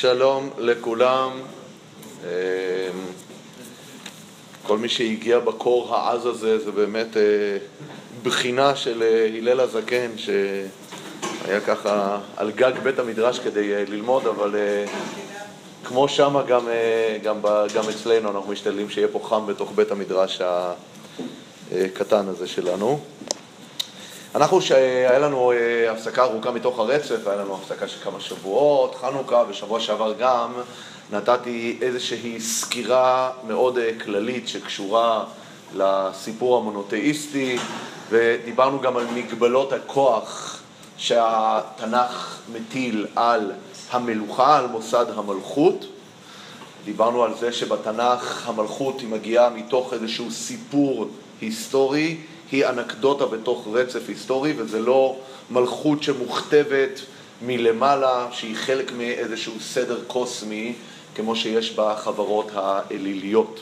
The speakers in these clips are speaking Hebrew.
שלום לכולם. אמ, כל מי שהגיע בקור העז הזה, זה באמת אה, בחינה של אה, הלל הזקן, שהיה ככה על גג בית המדרש כדי אה, ללמוד, אבל כמו שמה גם, גם, גם אצלנו, אנחנו משתדלים שיהיה פה חם בתוך בית המדרש הקטן הזה שלנו. אנחנו, שהיה לנו אה, הפסקה ארוכה מתוך הרצף, היה לנו הפסקה של כמה שבועות, חנוכה, ושבוע שעבר גם נתתי איזושהי סקירה מאוד אה, כללית שקשורה לסיפור המונותאיסטי, ודיברנו גם על מגבלות הכוח שהתנ"ך מטיל על המלוכה, על מוסד המלכות. דיברנו על זה שבתנ"ך המלכות היא מגיעה מתוך איזשהו סיפור היסטורי, היא אנקדוטה בתוך רצף היסטורי, וזה לא מלכות שמוכתבת מלמעלה, שהיא חלק מאיזשהו סדר קוסמי, כמו שיש בחברות האליליות.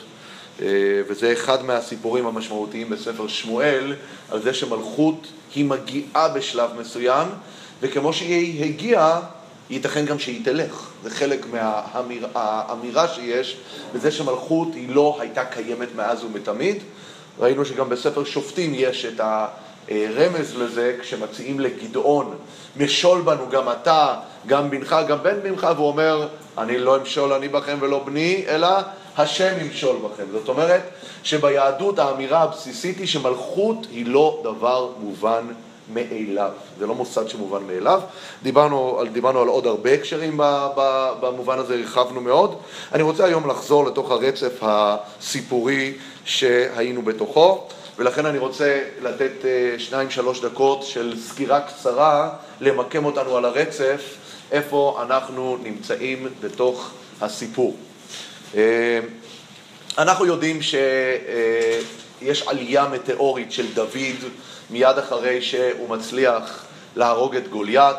אה, וזה אחד מהסיפורים המשמעותיים בספר שמואל, על זה שמלכות היא מגיעה בשלב מסוים, וכמו שהיא הגיעה, ייתכן גם שהיא תלך. זה חלק מהאמירה שיש בזה שמלכות היא לא הייתה קיימת מאז ומתמיד, ראינו שגם בספר שופטים יש את הרמז לזה, כשמציעים לגדעון, משול בנו גם אתה, גם בנך, גם בן בנך, והוא אומר, אני לא אמשול אני בכם ולא בני, אלא השם ימשול בכם. זאת אומרת שביהדות האמירה הבסיסית היא שמלכות היא לא דבר מובן מאליו. זה לא מוסד שמובן מאליו. דיברנו, דיברנו על עוד הרבה הקשרים במובן הזה, הרחבנו מאוד. אני רוצה היום לחזור לתוך הרצף הסיפורי שהיינו בתוכו, ולכן אני רוצה לתת אה, שניים-שלוש דקות של סקירה קצרה, למקם אותנו על הרצף, איפה אנחנו נמצאים בתוך הסיפור. אה, אנחנו יודעים שיש אה, עלייה מטאורית של דוד מיד אחרי שהוא מצליח להרוג את גוליית.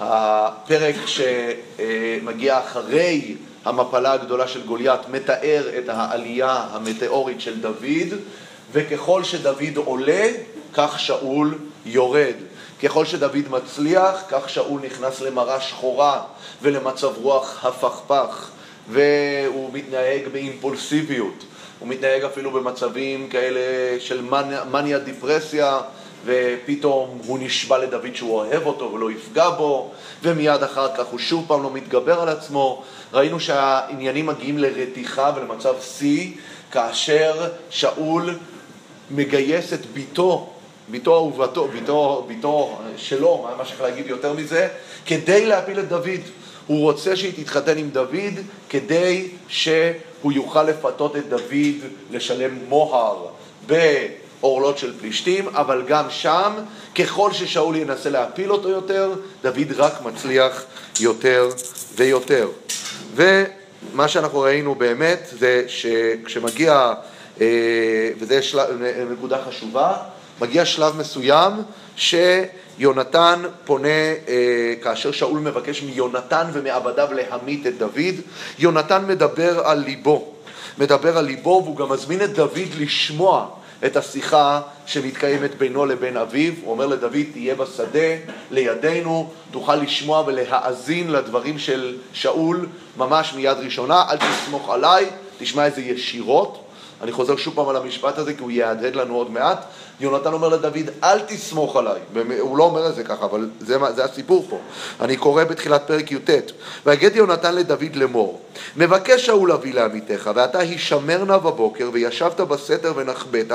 הפרק שמגיע אחרי המפלה הגדולה של גוליית מתאר את העלייה המטאורית של דוד, וככל שדוד עולה, כך שאול יורד. ככל שדוד מצליח, כך שאול נכנס למראה שחורה ולמצב רוח הפכפך, והוא מתנהג באימפולסיביות, הוא מתנהג אפילו במצבים כאלה של מניה דיפרסיה, ופתאום הוא נשבע לדוד שהוא אוהב אותו ולא יפגע בו, ומיד אחר כך הוא שוב פעם לא מתגבר על עצמו. ראינו שהעניינים מגיעים לרתיחה ולמצב שיא, כאשר שאול מגייס את ביתו, ביתו אהובתו, ביתו, ביתו שלו, מה שצריך להגיד יותר מזה, כדי להפיל את דוד. הוא רוצה שהיא תתחתן עם דוד כדי שהוא יוכל לפתות את דוד לשלם מוהר עורלות של פלישתים, אבל גם שם, ככל ששאול ינסה להפיל אותו יותר, דוד רק מצליח יותר ויותר. ומה שאנחנו ראינו באמת זה שכשמגיע, אה, וזו נקודה חשובה, מגיע שלב מסוים שיונתן פונה, אה, כאשר שאול מבקש מיונתן ומעבדיו להמית את דוד, יונתן מדבר על ליבו, מדבר על ליבו והוא גם מזמין את דוד לשמוע את השיחה שמתקיימת בינו לבין אביו. הוא אומר לדוד, תהיה בשדה לידינו, תוכל לשמוע ולהאזין לדברים של שאול ממש מיד ראשונה, אל תסמוך עליי, תשמע את זה ישירות. אני חוזר שוב פעם על המשפט הזה כי הוא יהדהד לנו עוד מעט. יונתן אומר לדוד, אל תסמוך עליי. הוא לא אומר את זה ככה, אבל זה, זה הסיפור פה. אני קורא בתחילת פרק י"ט: ויגד יונתן לדוד לאמור, מבקש שאול אבי לעמיתך, ואתה הישמר נא בבוקר, וישבת בסתר ונחבאת,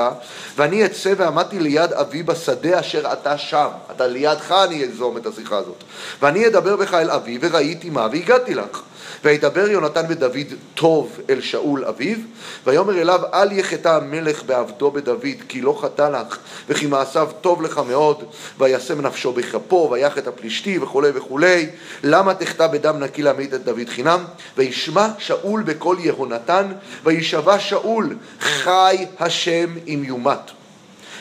ואני אצא ועמדתי ליד אבי בשדה אשר אתה שם. אתה לידך אני אזום את השיחה הזאת. ואני אדבר בך אל אבי, וראיתי מה, והגעתי לך. וידבר יונתן ודוד טוב אל שאול אביו, ויאמר אליו אל יחטא המלך בעבדו בדוד, כי לא חטא לך, וכי מעשיו טוב לך מאוד, וישם נפשו בכפו, ויח את הפלישתי וכולי וכולי, למה תחטא בדם נקי להמית את דוד חינם? וישמע שאול בקול יהונתן, וישבע שאול, חי השם אם יומת.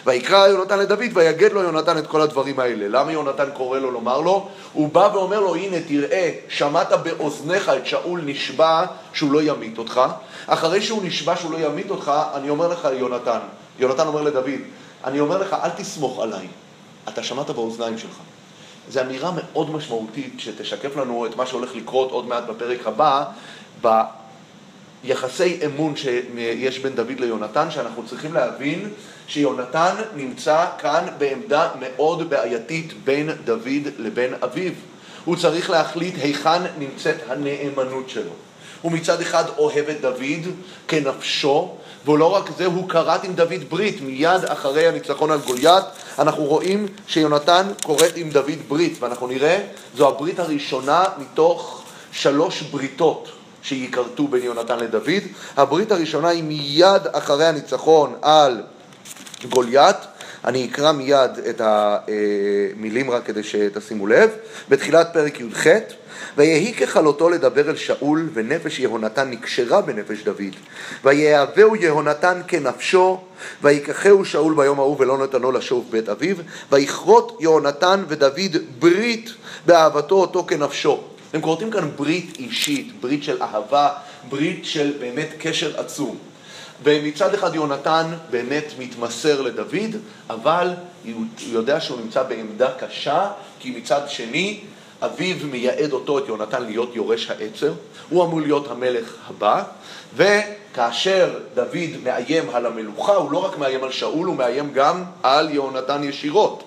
ויקרא יונתן לדוד ויגד לו יונתן את כל הדברים האלה. למה יונתן קורא לו לומר לו? הוא בא ואומר לו, הנה תראה, שמעת באוזניך את שאול נשבע שהוא לא ימית אותך. אחרי שהוא נשבע שהוא לא ימית אותך, אני אומר לך יונתן, יונתן אומר לדוד, אני אומר לך, אל תסמוך עליי, אתה שמעת באוזניים שלך. זו אמירה מאוד משמעותית שתשקף לנו את מה שהולך לקרות עוד מעט בפרק הבא, ביחסי אמון שיש בין דוד ליונתן, שאנחנו צריכים להבין שיונתן נמצא כאן בעמדה מאוד בעייתית בין דוד לבין אביו. הוא צריך להחליט היכן נמצאת הנאמנות שלו. הוא מצד אחד אוהב את דוד כנפשו, ולא רק זה, הוא כרת עם דוד ברית. מיד אחרי הניצחון על גוליית, אנחנו רואים שיונתן כורת עם דוד ברית, ואנחנו נראה, זו הברית הראשונה מתוך שלוש בריתות שייכרתו בין יונתן לדוד. הברית הראשונה היא מיד אחרי הניצחון על גוליית. אני אקרא מיד את המילים רק כדי שתשימו לב. בתחילת פרק י"ח ויהי ככלותו לדבר אל שאול, ונפש יהונתן נקשרה בנפש דוד. ויהווהו יהונתן כנפשו, ויקחהו שאול ביום ההוא ולא נתנו לשוב בית אביו, ויכרות יהונתן ודוד ברית באהבתו אותו כנפשו. הם כורתים כאן ברית אישית, ברית של אהבה, ברית של באמת קשר עצום. ומצד אחד יונתן באמת מתמסר לדוד, אבל הוא יודע שהוא נמצא בעמדה קשה, כי מצד שני אביו מייעד אותו, את יונתן, להיות יורש העצר, הוא אמור להיות המלך הבא, וכאשר דוד מאיים על המלוכה, הוא לא רק מאיים על שאול, הוא מאיים גם על יהונתן ישירות.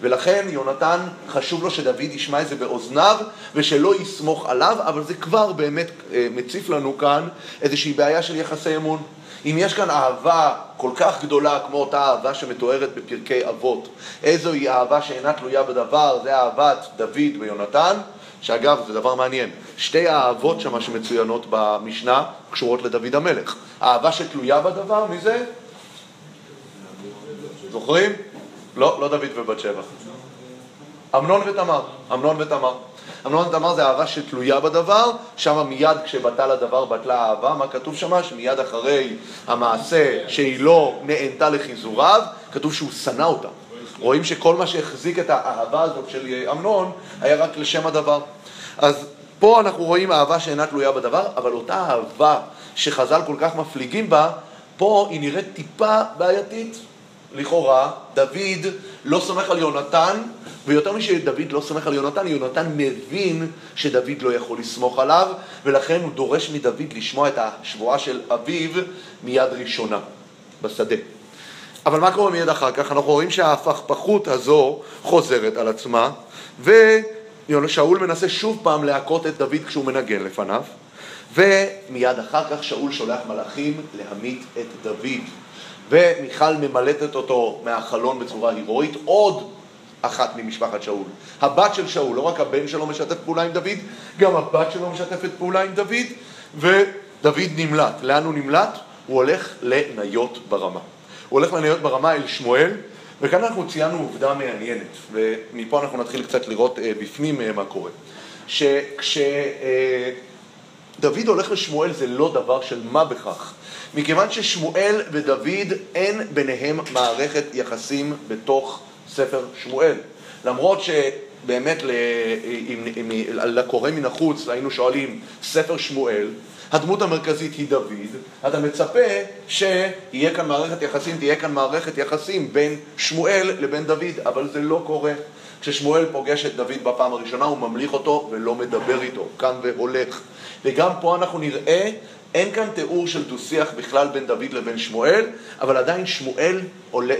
ולכן יונתן, חשוב לו שדוד ישמע את זה באוזניו ושלא יסמוך עליו, אבל זה כבר באמת אה, מציף לנו כאן איזושהי בעיה של יחסי אמון. אם יש כאן אהבה כל כך גדולה כמו אותה אהבה שמתוארת בפרקי אבות, איזוהי אהבה שאינה תלויה בדבר, זה אהבת דוד ויונתן, שאגב, זה דבר מעניין, שתי האהבות שמה שמצוינות במשנה קשורות לדוד המלך. אהבה שתלויה בדבר, מי זה? זוכרים? לא, לא דוד ובת שבע. אמנון ותמר, אמנון ותמר. אמנון תמר זה אהבה שתלויה בדבר, שם מיד כשבטל הדבר בטלה האהבה, מה כתוב שם? שמיד אחרי המעשה שהיא לא נענתה לחיזוריו, כתוב שהוא שנא אותה. רואים שכל מה שהחזיק את האהבה הזאת של אמנון היה רק לשם הדבר. אז פה אנחנו רואים אהבה שאינה תלויה בדבר, אבל אותה אהבה שחז"ל כל כך מפליגים בה, פה היא נראית טיפה בעייתית. לכאורה, דוד לא סומך על יונתן, ויותר משדוד לא סומך על יונתן, יונתן מבין שדוד לא יכול לסמוך עליו, ולכן הוא דורש מדוד לשמוע את השבועה של אביו מיד ראשונה, בשדה. אבל מה קורה מיד אחר כך? אנחנו רואים שההפכפכות הזו חוזרת על עצמה, ושאול מנסה שוב פעם להכות את דוד כשהוא מנגן לפניו, ומיד אחר כך שאול שולח מלאכים להמית את דוד. ומיכל ממלטת אותו מהחלון בצורה הירואית, עוד אחת ממשפחת שאול. הבת של שאול, לא רק הבן שלו משתף פעולה עם דוד, גם הבת שלו משתפת פעולה עם דוד, ודוד נמלט. לאן הוא נמלט? הוא הולך לניות ברמה. הוא הולך לניות ברמה אל שמואל, וכאן אנחנו ציינו עובדה מעניינת, ומפה אנחנו נתחיל קצת לראות אה, בפנים אה, מה קורה. שכשדוד אה, הולך לשמואל זה לא דבר של מה בכך. מכיוון ששמואל ודוד אין ביניהם מערכת יחסים בתוך ספר שמואל. למרות שבאמת לקורא מן החוץ היינו שואלים ספר שמואל, הדמות המרכזית היא דוד, אתה מצפה שיהיה כאן מערכת יחסים, תהיה כאן מערכת יחסים בין שמואל לבין דוד, אבל זה לא קורה. כששמואל פוגש את דוד בפעם הראשונה הוא ממליך אותו ולא מדבר איתו, כאן והולך. וגם פה אנחנו נראה אין כאן תיאור של דו-שיח בכלל בין דוד לבין שמואל, אבל עדיין שמואל,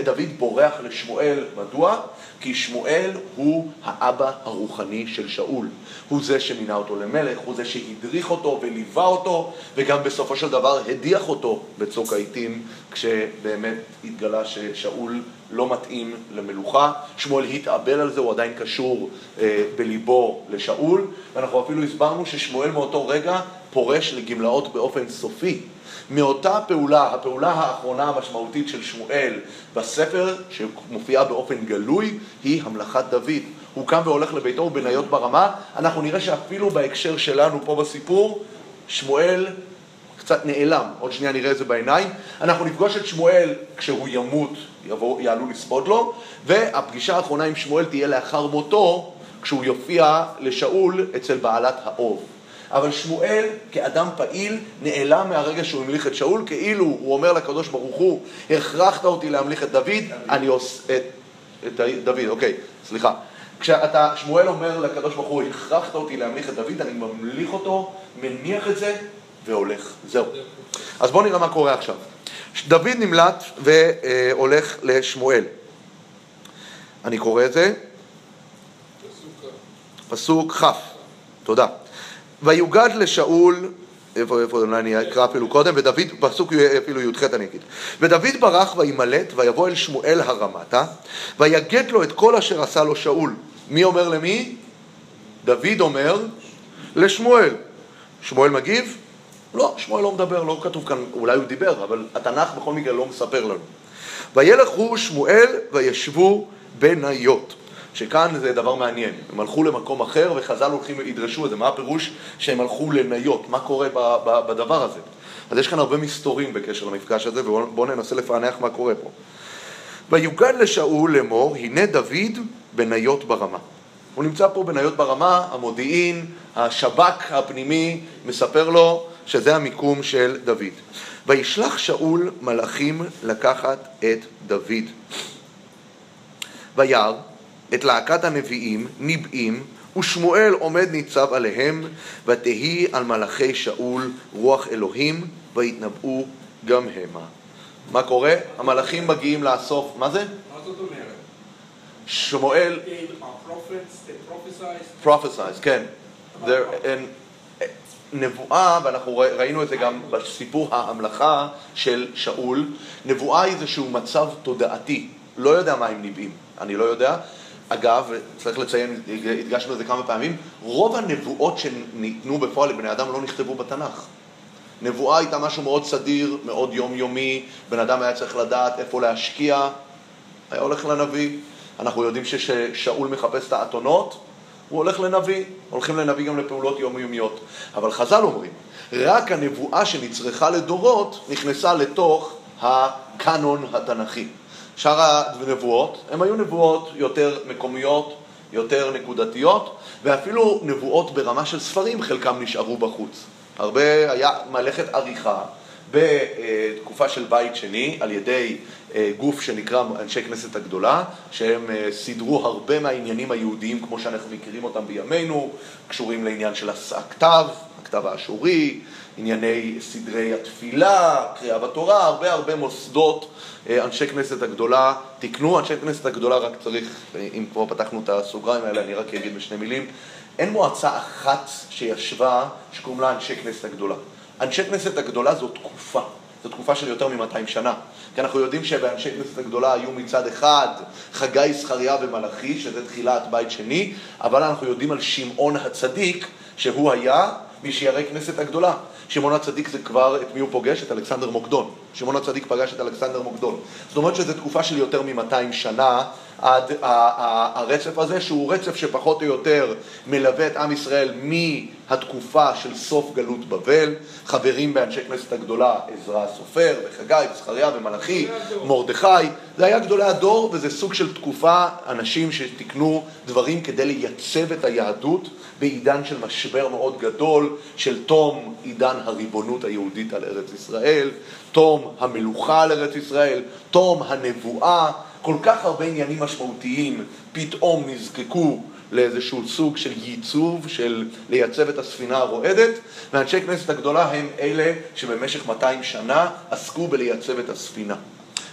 דוד בורח לשמואל. מדוע? כי שמואל הוא האבא הרוחני של שאול. הוא זה שמינה אותו למלך, הוא זה שהדריך אותו וליווה אותו, וגם בסופו של דבר הדיח אותו בצוק העיתים, כשבאמת התגלה ששאול לא מתאים למלוכה. שמואל התאבל על זה, הוא עדיין קשור אה, בליבו לשאול, ואנחנו אפילו הסברנו ששמואל מאותו רגע פורש לגמלאות באופן סופי. מאותה פעולה, הפעולה האחרונה המשמעותית של שמואל בספר, שמופיעה באופן גלוי, היא המלכת דוד. הוא קם והולך לביתו ובניות ברמה. אנחנו נראה שאפילו בהקשר שלנו פה בסיפור, שמואל קצת נעלם. עוד שנייה נראה את זה בעיניים. אנחנו נפגוש את שמואל כשהוא ימות, יבוא, יעלו לספוד לו, והפגישה האחרונה עם שמואל תהיה לאחר מותו, כשהוא יופיע לשאול אצל בעלת האוב. אבל שמואל, כאדם פעיל, נעלם מהרגע שהוא המליך את שאול, כאילו הוא אומר לקדוש ברוך הוא, הכרחת אותי להמליך את דוד, אני עושה... את, את דוד, אוקיי, סליחה. כשאתה, שמואל אומר לקדוש ברוך הוא, הכרחת אותי להמליך את דוד, אני ממליך אותו, מניח את זה והולך. זהו. אז בואו נראה מה קורה עכשיו. דוד נמלט והולך לשמואל. אני קורא את זה. פסוק כ', תודה. ויוגד לשאול, איפה, איפה, אולי אני אקרא אפילו קודם, ודוד, פסוק אפילו י"ח אני אגיד. ודוד ברח וימלט, ויבוא אל שמואל הרמתה, ויגד לו את כל אשר עשה לו שאול. מי אומר למי? דוד אומר לשמואל. שמואל מגיב? לא, שמואל לא מדבר, לא כתוב כאן, אולי הוא דיבר, אבל התנ"ך בכל מקרה לא מספר לנו. וילך הוא שמואל וישבו בניות. שכאן זה דבר מעניין, הם הלכו למקום אחר וחז"ל הולכים, ידרשו את זה, מה הפירוש שהם הלכו לניות, מה קורה ב, ב, בדבר הזה. אז יש כאן הרבה מסתורים בקשר למפגש הזה, ובואו ננסה לפענח מה קורה פה. ויוגד לשאול לאמור, הנה דוד בניות ברמה. הוא נמצא פה בניות ברמה, המודיעין, השב"כ הפנימי מספר לו שזה המיקום של דוד. וישלח שאול מלאכים לקחת את דוד. וירא את להקת הנביאים, ניבאים, ושמואל עומד ניצב עליהם, ותהי על מלאכי שאול רוח אלוהים, ויתנבאו גם המה. מה קורה? המלאכים מגיעים לאסוף, מה זה? מה זאת אומרת? שמואל, prophesize. כן. And- נבואה, ואנחנו ראינו את זה גם בסיפור ההמלכה של שאול, נבואה היא איזשהו מצב תודעתי, לא יודע מה הם ניבאים, אני לא יודע. אגב, צריך לציין, הדגשנו את זה כמה פעמים, רוב הנבואות שניתנו בפועל לבני אדם לא נכתבו בתנ"ך. נבואה הייתה משהו מאוד סדיר, מאוד יומיומי, בן אדם היה צריך לדעת איפה להשקיע, היה הולך לנביא. אנחנו יודעים שכששאול מחפש את האתונות, הוא הולך לנביא. הולכים לנביא גם לפעולות יומיומיות. אבל חז"ל אומרים, רק הנבואה שנצרכה לדורות נכנסה לתוך הקאנון התנ"כי. שאר הנבואות, הן היו נבואות יותר מקומיות, יותר נקודתיות, ואפילו נבואות ברמה של ספרים, חלקם נשארו בחוץ. הרבה היה מלאכת עריכה בתקופה של בית שני על ידי אה, גוף שנקרא אנשי כנסת הגדולה, שהם אה, סידרו הרבה מהעניינים היהודיים כמו שאנחנו מכירים אותם בימינו, קשורים לעניין של הכתב, הכתב האשורי, ענייני סדרי התפילה, קריאה בתורה, הרבה הרבה מוסדות אה, אנשי כנסת הגדולה תיקנו, אנשי כנסת הגדולה רק צריך, אם כבר פתחנו את הסוגריים האלה, אני רק אגיד בשני מילים, אין מועצה אחת שישבה שקוראים לה אנשי כנסת הגדולה. אנשי כנסת הגדולה זו תקופה, זו תקופה של יותר מ-200 שנה. כי אנחנו יודעים שבאנשי כנסת הגדולה היו מצד אחד חגי, זכריה ומלאכי, שזה תחילת בית שני, אבל אנחנו יודעים על שמעון הצדיק, שהוא היה משיירי כנסת הגדולה. שמעון הצדיק זה כבר, את מי הוא פוגש? את אלכסנדר מוקדון. שמעון הצדיק פגש את אלכסנדר מוקדון. זאת אומרת שזו תקופה של יותר מ-200 שנה הרצף הזה, שהוא רצף שפחות או יותר מלווה את עם ישראל מהתקופה של סוף גלות בבל. חברים באנשי כנסת הגדולה, עזרא הסופר, וחגי, וזכריה ומלאכי, מרדכי. זה היה גדולי הדור, וזה סוג של תקופה, אנשים שתיקנו דברים כדי לייצב את היהדות בעידן של משבר מאוד גדול, של תום עידן הריבונות היהודית על ארץ ישראל, תום המלוכה על ארץ ישראל, תום הנבואה, כל כך הרבה עניינים משמעותיים פתאום נזקקו לאיזשהו סוג של ייצוב, של לייצב את הספינה הרועדת, ואנשי כנסת הגדולה הם אלה שבמשך 200 שנה עסקו בלייצב את הספינה.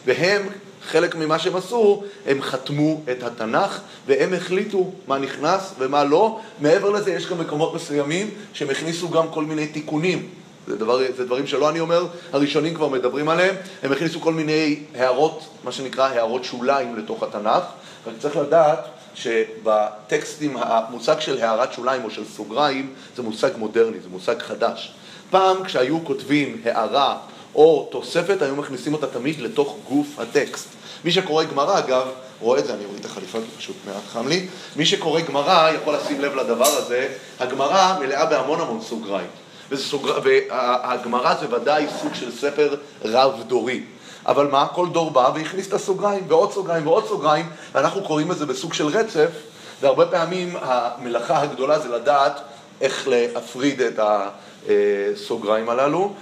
והם, חלק ממה שהם עשו, הם חתמו את התנ"ך, והם החליטו מה נכנס ומה לא. מעבר לזה, יש גם מקומות מסוימים שהם הכניסו גם כל מיני תיקונים. זה, דבר, זה דברים שלא אני אומר, הראשונים כבר מדברים עליהם. הם הכניסו כל מיני הערות, מה שנקרא הערות שוליים לתוך התנ"ך. רק צריך לדעת שבטקסטים, המושג של הערת שוליים או של סוגריים זה מושג מודרני, זה מושג חדש. פעם כשהיו כותבים הערה או תוספת, היו מכניסים אותה תמיד לתוך גוף הטקסט. מי שקורא גמרא, אגב, רואה את זה, אני אוריד את החליפה כי פשוט מעט חם לי, מי שקורא גמרא יכול לשים לב לדבר הזה, הגמרא מלאה בהמון המון סוגריים. וסוג... והגמרא זה ודאי סוג של ספר רב-דורי. אבל מה? כל דור בא והכניס את הסוגריים, ועוד סוגריים ועוד סוגריים, ואנחנו קוראים לזה בסוג של רצף, והרבה פעמים המלאכה הגדולה זה לדעת איך להפריד את הסוגריים הללו,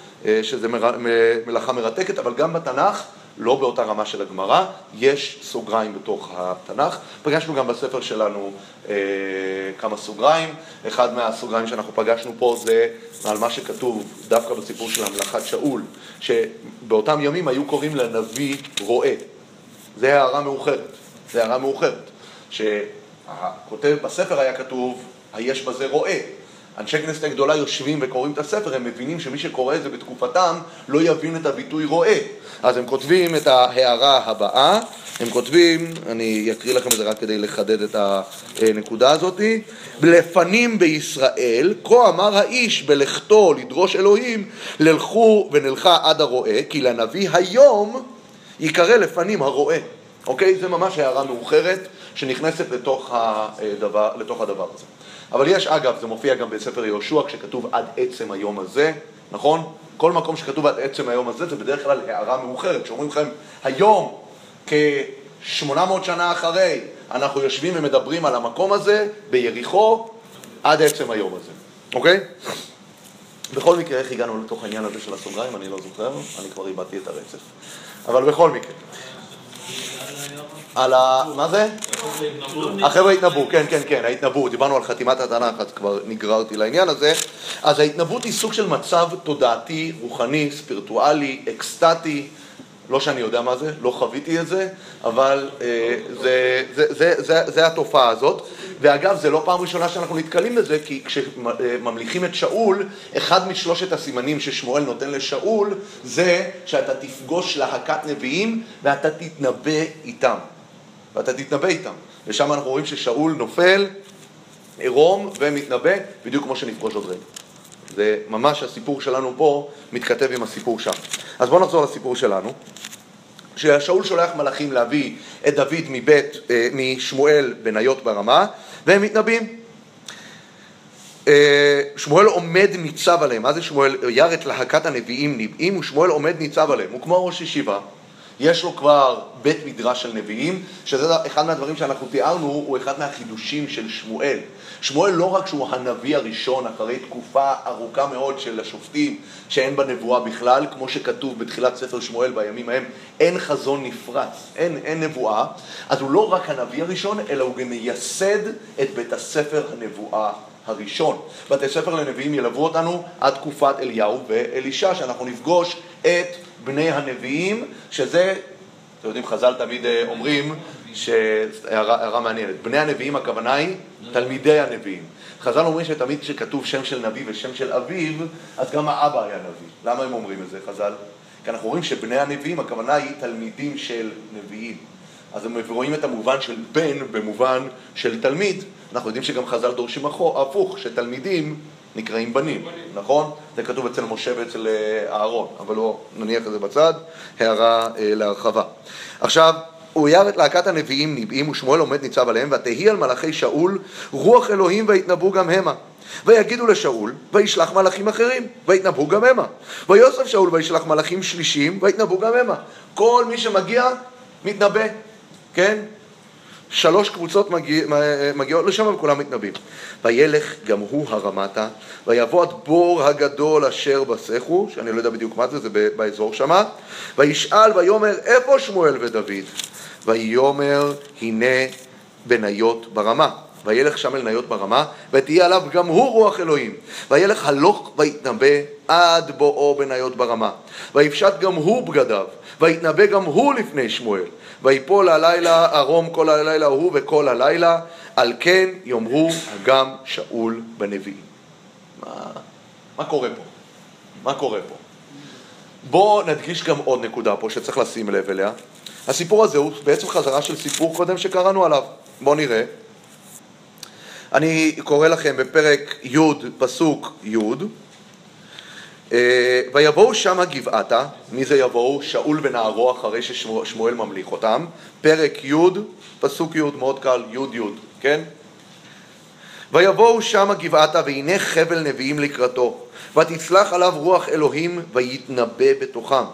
שזה מר... מלאכה מרתקת, אבל גם בתנ"ך לא באותה רמה של הגמרא, יש סוגריים בתוך התנ"ך. פגשנו גם בספר שלנו אה, כמה סוגריים. אחד מהסוגריים שאנחנו פגשנו פה זה על מה שכתוב דווקא בסיפור של המלאכת שאול, שבאותם ימים היו קוראים לנביא רועה. זה הערה מאוחרת, זה הערה מאוחרת. שהכותב בספר היה כתוב, היש בזה רועה. אנשי כנסת הגדולה יושבים וקוראים את הספר, הם מבינים שמי שקורא את זה בתקופתם לא יבין את הביטוי רועה. אז הם כותבים את ההערה הבאה, הם כותבים, אני אקריא לכם את זה רק כדי לחדד את הנקודה הזאת, לפנים בישראל, כה אמר האיש בלכתו לדרוש אלוהים, ללכו ונלכה עד הרועה, כי לנביא היום ייקרא לפנים הרועה. אוקיי? זה ממש הערה מאוחרת שנכנסת לתוך הדבר, לתוך הדבר הזה. אבל יש, אגב, זה מופיע גם בספר יהושע כשכתוב עד עצם היום הזה, נכון? כל מקום שכתוב עד עצם היום הזה זה בדרך כלל הערה מאוחרת, שאומרים לכם, היום, כ-800 שנה אחרי, אנחנו יושבים ומדברים על המקום הזה ביריחו עד עצם היום הזה, אוקיי? בכל מקרה, איך הגענו לתוך העניין הזה של הסוגריים, אני לא זוכר, אני כבר איבדתי את הרצף. אבל בכל מקרה. על ה... מה זה? החבר'ה התנבאו, כן, כן, כן, ההתנבאו, דיברנו על חתימת התנ"ך, אז כבר נגררתי לעניין הזה. אז ההתנבאות היא סוג של מצב תודעתי, רוחני, ספירטואלי, אקסטטי, לא שאני יודע מה זה, לא חוויתי את זה, אבל אה, זה, זה התופעה הזאת. ואגב, זה לא פעם ראשונה שאנחנו נתקלים בזה, כי כשממליכים את שאול, אחד משלושת הסימנים ששמואל נותן לשאול, זה שאתה תפגוש להקת נביאים ואתה תתנבא איתם. ואתה תתנבא איתם. ושם אנחנו רואים ששאול נופל, עירום ומתנבא, בדיוק כמו שנפגוש עוד רגע. זה ממש הסיפור שלנו פה מתכתב עם הסיפור שם. אז בואו נחזור לסיפור שלנו. ששאול שולח מלאכים להביא את דוד מבית, אה, משמואל בניות ברמה, והם מתנבאים. אה, שמואל עומד ניצב עליהם, מה זה שמואל? ירא את להקת הנביאים ניבאים, ושמואל עומד ניצב עליהם, הוא כמו ראש ישיבה. יש לו כבר בית מדרש של נביאים, שזה אחד מהדברים שאנחנו תיארנו, הוא אחד מהחידושים של שמואל. שמואל לא רק שהוא הנביא הראשון אחרי תקופה ארוכה מאוד של השופטים שאין בה נבואה בכלל, כמו שכתוב בתחילת ספר שמואל בימים ההם, אין חזון נפרץ, אין, אין נבואה, אז הוא לא רק הנביא הראשון, אלא הוא גם מייסד את בית הספר הנבואה הראשון. בתי ספר לנביאים ילוו אותנו עד תקופת אליהו ואלישע, שאנחנו נפגוש את בני הנביאים, שזה, אתם יודעים, חז"ל תמיד אה, אומרים, שהערה מעניינת, בני הנביאים הכוונה היא תלמידי הנביאים. חז"ל אומרים שתמיד כשכתוב שם של נביא ושם של אביו, אז גם האבא היה נביא. למה הם אומרים את זה, חז"ל? כי אנחנו רואים שבני הנביאים, הכוונה היא תלמידים של נביאים. אז הם רואים את המובן של בן במובן של תלמיד. אנחנו יודעים שגם חז"ל דורשים הפוך, שתלמידים נקראים בנים, נכון? זה כתוב אצל משה ואצל אה, אהרון, אבל לא נניח את זה בצד, הערה אה, להרחבה. עכשיו, הוא ירא את להקת הנביאים ניבאים ושמואל עומד ניצב עליהם ותהי על מלאכי שאול רוח אלוהים ויתנבאו גם המה ויגידו לשאול וישלח מלאכים אחרים ויתנבאו גם המה ויוסף שאול וישלח מלאכים שלישים ויתנבאו גם המה כל מי שמגיע מתנבא, כן? שלוש קבוצות מגיע, מגיעות לשם וכולם מתנבאים. וילך גם הוא הרמתה, ויבוא בור הגדול אשר בסכו, שאני לא יודע בדיוק מה זה, זה באזור שמה, וישאל ויאמר איפה שמואל ודוד? ויאמר הנה בניות ברמה. וילך שם אל ניות ברמה, ותהיה עליו גם הוא רוח אלוהים. וילך הלוך ויתנבא עד בואו בניות ברמה. ויפשט גם הוא בגדיו, ויתנבא גם הוא לפני שמואל. ויפול הלילה ערום כל הלילה ההוא וכל הלילה, על כן יאמרו גם שאול בנביאים. מה, מה קורה פה? מה קורה פה? בואו נדגיש גם עוד נקודה פה שצריך לשים לב אליה. הסיפור הזה הוא בעצם חזרה של סיפור קודם שקראנו עליו. בואו נראה. אני קורא לכם בפרק י', פסוק י', אה, ויבואו שמה גבעתה, מי זה יבואו? שאול ונערו אחרי ששמואל ממליך אותם, פרק י', פסוק י', מאוד קל, י' י', כן? ויבואו שמה גבעתה והנה חבל נביאים לקראתו, ותצלח עליו רוח אלוהים ויתנבא בתוכם.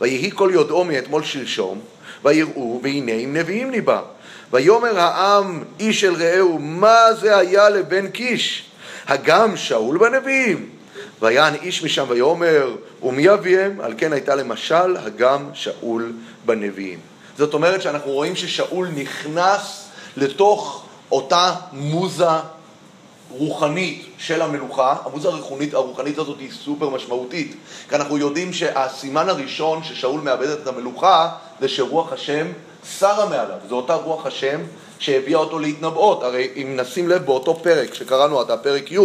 ויהי כל יודעו מאתמול שלשום, ויראו והנה עם נביאים ניבא. ויאמר העם איש אל רעהו מה זה היה לבן קיש? הגם שאול בנביאים? ויען איש משם ויאמר ומי יביהם? על כן הייתה למשל הגם שאול בנביאים. זאת אומרת שאנחנו רואים ששאול נכנס לתוך אותה מוזה רוחנית של המלוכה, המוזה הרוחנית, הרוחנית הזאת היא סופר משמעותית, כי אנחנו יודעים שהסימן הראשון ששאול מאבד את המלוכה זה שרוח השם שרה מעליו, זו אותה רוח השם שהביאה אותו להתנבאות. הרי אם נשים לב באותו פרק שקראנו עתה, פרק י',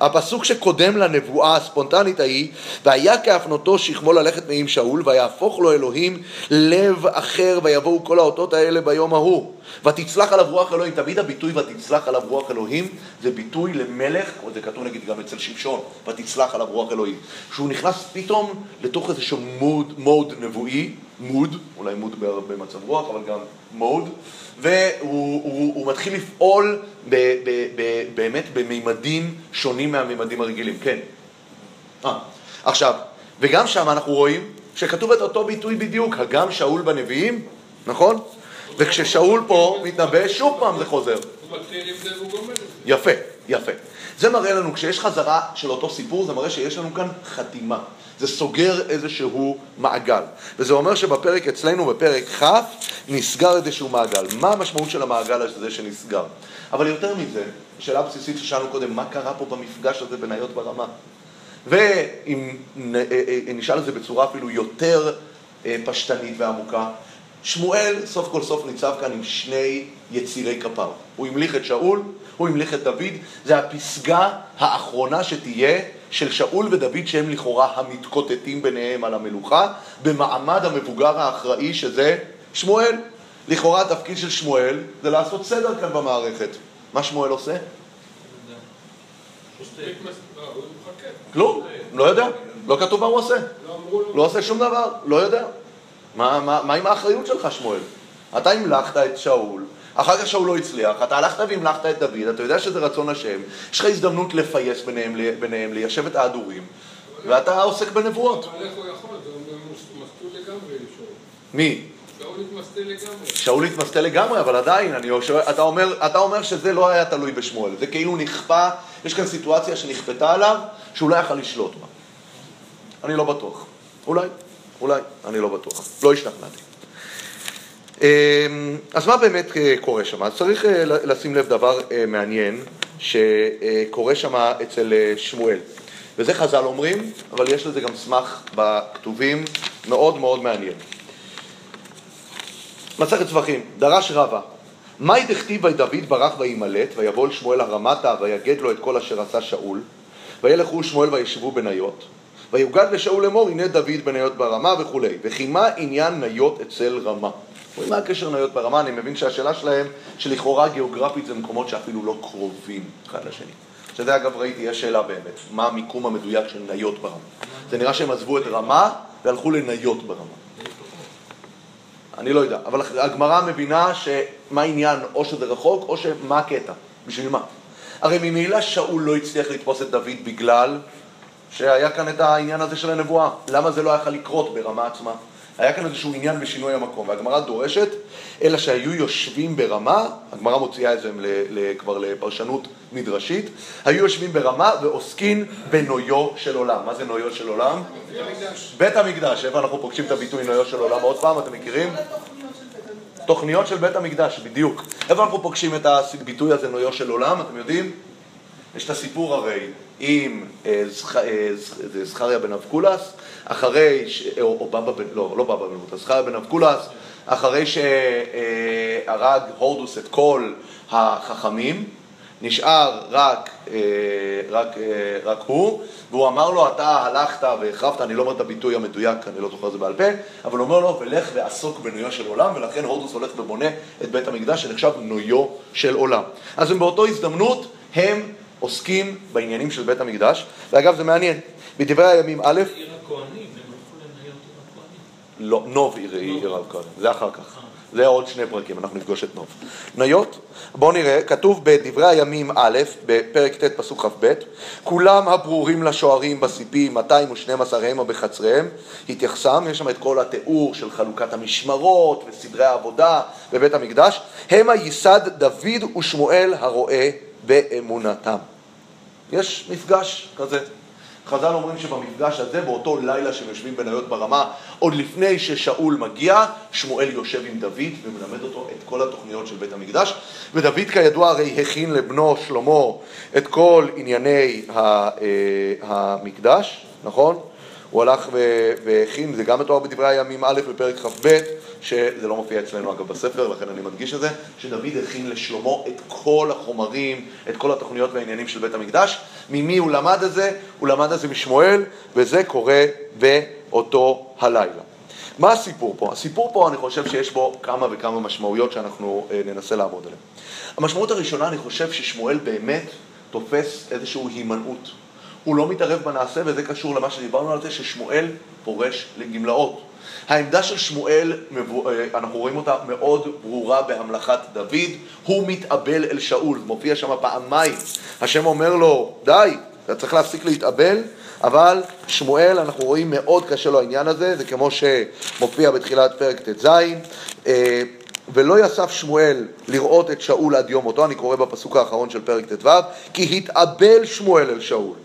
הפסוק שקודם לנבואה הספונטנית ההיא, והיה כהפנותו שכמו ללכת מעם שאול, ויהפוך לו אלוהים לב אחר, ויבואו כל האותות האלה ביום ההוא. ותצלח עליו רוח אלוהים, תמיד הביטוי ותצלח עליו רוח אלוהים זה ביטוי למלך, או זה כתוב נגיד גם אצל שמשון, ותצלח עליו רוח אלוהים. שהוא נכנס פתאום לתוך איזשהו מוד, מוד נבואי, מוד, אולי מוד במצב רוח, אבל גם מוד, והוא הוא, הוא מתחיל לפעול ב, ב, ב, באמת במימדים שונים מהמימדים הרגילים, כן. אה, עכשיו, וגם שם אנחנו רואים שכתוב את אותו ביטוי בדיוק, הגם שאול בנביאים, נכון? וכששאול פה מתנבא, שוב פעם זה חוזר. יפה, יפה. זה מראה לנו, כשיש חזרה של אותו סיפור, זה מראה שיש לנו כאן חתימה. זה סוגר איזשהו מעגל. וזה אומר שבפרק אצלנו, בפרק כ', נסגר איזשהו מעגל. מה המשמעות של המעגל הזה שנסגר? אבל יותר מזה, שאלה בסיסית ששאלנו קודם, מה קרה פה במפגש הזה בין היות ברמה? ואם נ- אה, אה, נשאל את זה בצורה אפילו יותר אה, פשטנית ועמוקה, שמואל סוף כל סוף ניצב כאן עם שני יצירי כפר. הוא המליך את שאול, הוא המליך את דוד, זה הפסגה האחרונה שתהיה של שאול ודוד שהם לכאורה המתקוטטים ביניהם על המלוכה, במעמד המבוגר האחראי שזה שמואל. לכאורה התפקיד של שמואל זה לעשות סדר כאן במערכת. מה שמואל עושה? כלום, לא יודע, לא כתוב מה הוא עושה. לא עושה שום דבר, לא יודע. מה עם האחריות שלך, שמואל? אתה המלכת את שאול, אחר כך שאול לא הצליח, אתה הלכת והמלכת את דוד, אתה יודע שזה רצון השם, יש לך הזדמנות לפייס ביניהם, ביניהם ליישב את ההדורים, ואתה עוסק בנבואות. אבל איך הוא יכול? מי? שאול התמסטל לגמרי. אבל עדיין, אני שואל, אתה, אומר, אתה אומר שזה לא היה תלוי בשמואל, זה כאילו נכפה, יש כאן סיטואציה שנכפתה עליו, שהוא לא יכל לשלוט בה. אני לא בטוח. אולי, אולי, אני לא בטוח. לא השתכנעתי. אמ, אז מה באמת אה, קורה שם? אז צריך אה, לשים לב דבר אה, מעניין שקורה שם אצל שמואל. וזה חז"ל אומרים, אבל יש לזה גם סמך בכתובים מאוד מאוד מעניין. מסכת צווחים, דרש רבא, מאי דכתיב דוד ברח וימלט, ויבוא אל שמואל הרמתה, ויגד לו את כל אשר עשה שאול, וילכו שמואל וישבו בניות, ויוגד לשאול לאמור, הנה דוד בניות ברמה וכולי, וכי מה עניין ניות אצל רמה? אומרים, מה הקשר ניות ברמה? אני מבין שהשאלה שלהם, שלכאורה גיאוגרפית זה מקומות שאפילו לא קרובים אחד לשני. שזה אגב ראיתי, יש שאלה באמת, מה המיקום המדויק של ניות ברמה? זה נראה שהם עזבו את רמה והלכו לניות ברמה. אני לא יודע, אבל הגמרא מבינה שמה העניין, או שזה רחוק, או שמה הקטע, בשביל מה? הרי ממילא שאול לא הצליח לתפוס את דוד בגלל שהיה כאן את העניין הזה של הנבואה. למה זה לא יכול לקרות ברמה עצמה? היה כאן איזשהו עניין בשינוי המקום, והגמרא דורשת, אלא שהיו יושבים ברמה, הגמרא מוציאה את זה כבר לפרשנות מדרשית, היו יושבים ברמה ועוסקים בנויו של עולם. מה זה נויו של עולם? בית המקדש. איפה אנחנו פוגשים את הביטוי נויו של עולם עוד פעם, אתם מכירים? תוכניות של בית המקדש, בדיוק. איפה אנחנו פוגשים את הביטוי הזה נויו של עולם, אתם יודעים? יש את הסיפור הרי עם אה, אה, זה זכריה בן אבקולס, אחרי, ש... או, או בבא בן, לא, לא בבא בן אבקולס, זכריה בן אבקולס, אחרי שהרג הורדוס את כל החכמים, נשאר רק, אה, רק, אה, רק הוא, והוא אמר לו, אתה הלכת והחרבת, אני לא אומר את הביטוי המדויק, אני לא זוכר את זה בעל פה, אבל הוא אומר לו, ולך ועסוק בנויו של עולם, ולכן הורדוס הולך ובונה את בית המקדש, שנחשב נויו של עולם. אז הם באותו הזדמנות, הם עוסקים בעניינים של בית המקדש, ואגב זה מעניין, בדברי הימים א', הכהנים, הם הלכו לניות עיר הכהנים. לא, נוב עיר עיר הכהן, זה אחר כך. זה עוד שני פרקים, אנחנו נפגוש את נוב. ניות, בואו נראה, כתוב בדברי הימים א', בפרק ט' פסוק כ"ב, כולם הברורים לשוערים בסיפים, 212 המה בחצריהם, התייחסם, יש שם את כל התיאור של חלוקת המשמרות וסדרי העבודה בבית המקדש, המה ייסד דוד ושמואל הרואה באמונתם. יש מפגש כזה. חז"ל אומרים שבמפגש הזה, באותו לילה שהם יושבים בניות ברמה, עוד לפני ששאול מגיע, שמואל יושב עם דוד ומלמד אותו את כל התוכניות של בית המקדש. ודוד כידוע הרי הכין לבנו שלמה את כל ענייני אה, המקדש, נכון? הוא הלך והכין, זה גם מתואר בדברי הימים א' בפרק כ"ב, שזה לא מופיע אצלנו אגב בספר, לכן אני מדגיש את זה, שדוד הכין לשלמה את כל החומרים, את כל התוכניות והעניינים של בית המקדש. ממי הוא למד את זה? הוא למד את זה משמואל, וזה קורה באותו הלילה. מה הסיפור פה? הסיפור פה, אני חושב שיש בו כמה וכמה משמעויות שאנחנו אה, ננסה לעמוד עליהן. המשמעות הראשונה, אני חושב ששמואל באמת תופס איזושהי הימנעות. הוא לא מתערב בנעשה, וזה קשור למה שדיברנו על זה, ששמואל פורש לגמלאות. העמדה של שמואל, אנחנו רואים אותה מאוד ברורה בהמלכת דוד, הוא מתאבל אל שאול, מופיע שם פעמיים. השם אומר לו, די, אתה צריך להפסיק להתאבל, אבל שמואל, אנחנו רואים מאוד קשה לו העניין הזה, זה כמו שמופיע בתחילת פרק ט"ז. אה, ולא יסף שמואל לראות את שאול עד יום מותו, אני קורא בפסוק האחרון של פרק ט"ו, כי התאבל שמואל אל שאול.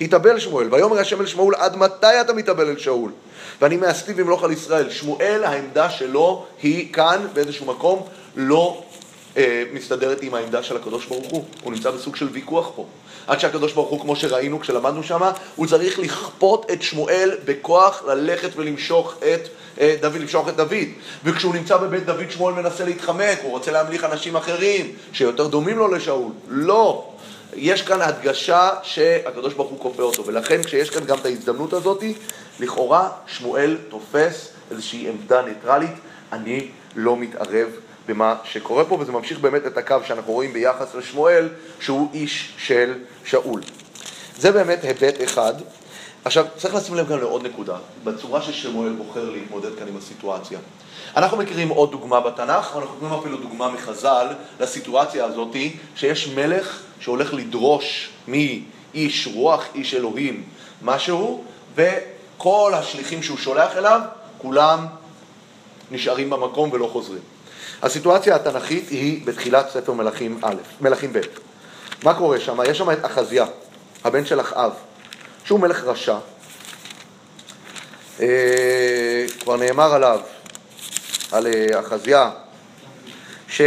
התאבל שמואל, ויאמר השם אל שמואל, עד מתי אתה מתאבל אל שאול? ואני מאסתי במלוך על ישראל. שמואל, העמדה שלו היא כאן, באיזשהו מקום, לא אה, מסתדרת עם העמדה של הקדוש ברוך הוא. הוא נמצא בסוג של ויכוח פה. עד שהקדוש ברוך הוא, כמו שראינו כשלמדנו שמה, הוא צריך לכפות את שמואל בכוח ללכת ולמשוך את אה, דוד, למשוך את דוד. וכשהוא נמצא בבית דוד, שמואל מנסה להתחמק, הוא רוצה להמליך אנשים אחרים שיותר דומים לו לשאול. לא. יש כאן הדגשה שהקדוש ברוך הוא כופה אותו, ולכן כשיש כאן גם את ההזדמנות הזאת, לכאורה שמואל תופס איזושהי עמדה ניטרלית, אני לא מתערב במה שקורה פה, וזה ממשיך באמת את הקו שאנחנו רואים ביחס לשמואל, שהוא איש של שאול. זה באמת היבט אחד. עכשיו, צריך לשים לב גם לעוד נקודה, בצורה ששמואל בוחר להתמודד כאן עם הסיטואציה. אנחנו מכירים עוד דוגמה בתנ"ך, אנחנו מכירים אפילו דוגמה מחז"ל לסיטואציה הזאת, שיש מלך שהולך לדרוש מאיש רוח, איש אלוהים, משהו, וכל השליחים שהוא שולח אליו, כולם נשארים במקום ולא חוזרים. הסיטואציה התנ"כית היא בתחילת ספר מלכים א', מלכים ב'. מה קורה שם? יש שם את אחזיה, הבן של אחאב, שהוא מלך רשע. אה, כבר נאמר עליו, על אה, אחזיה, ש...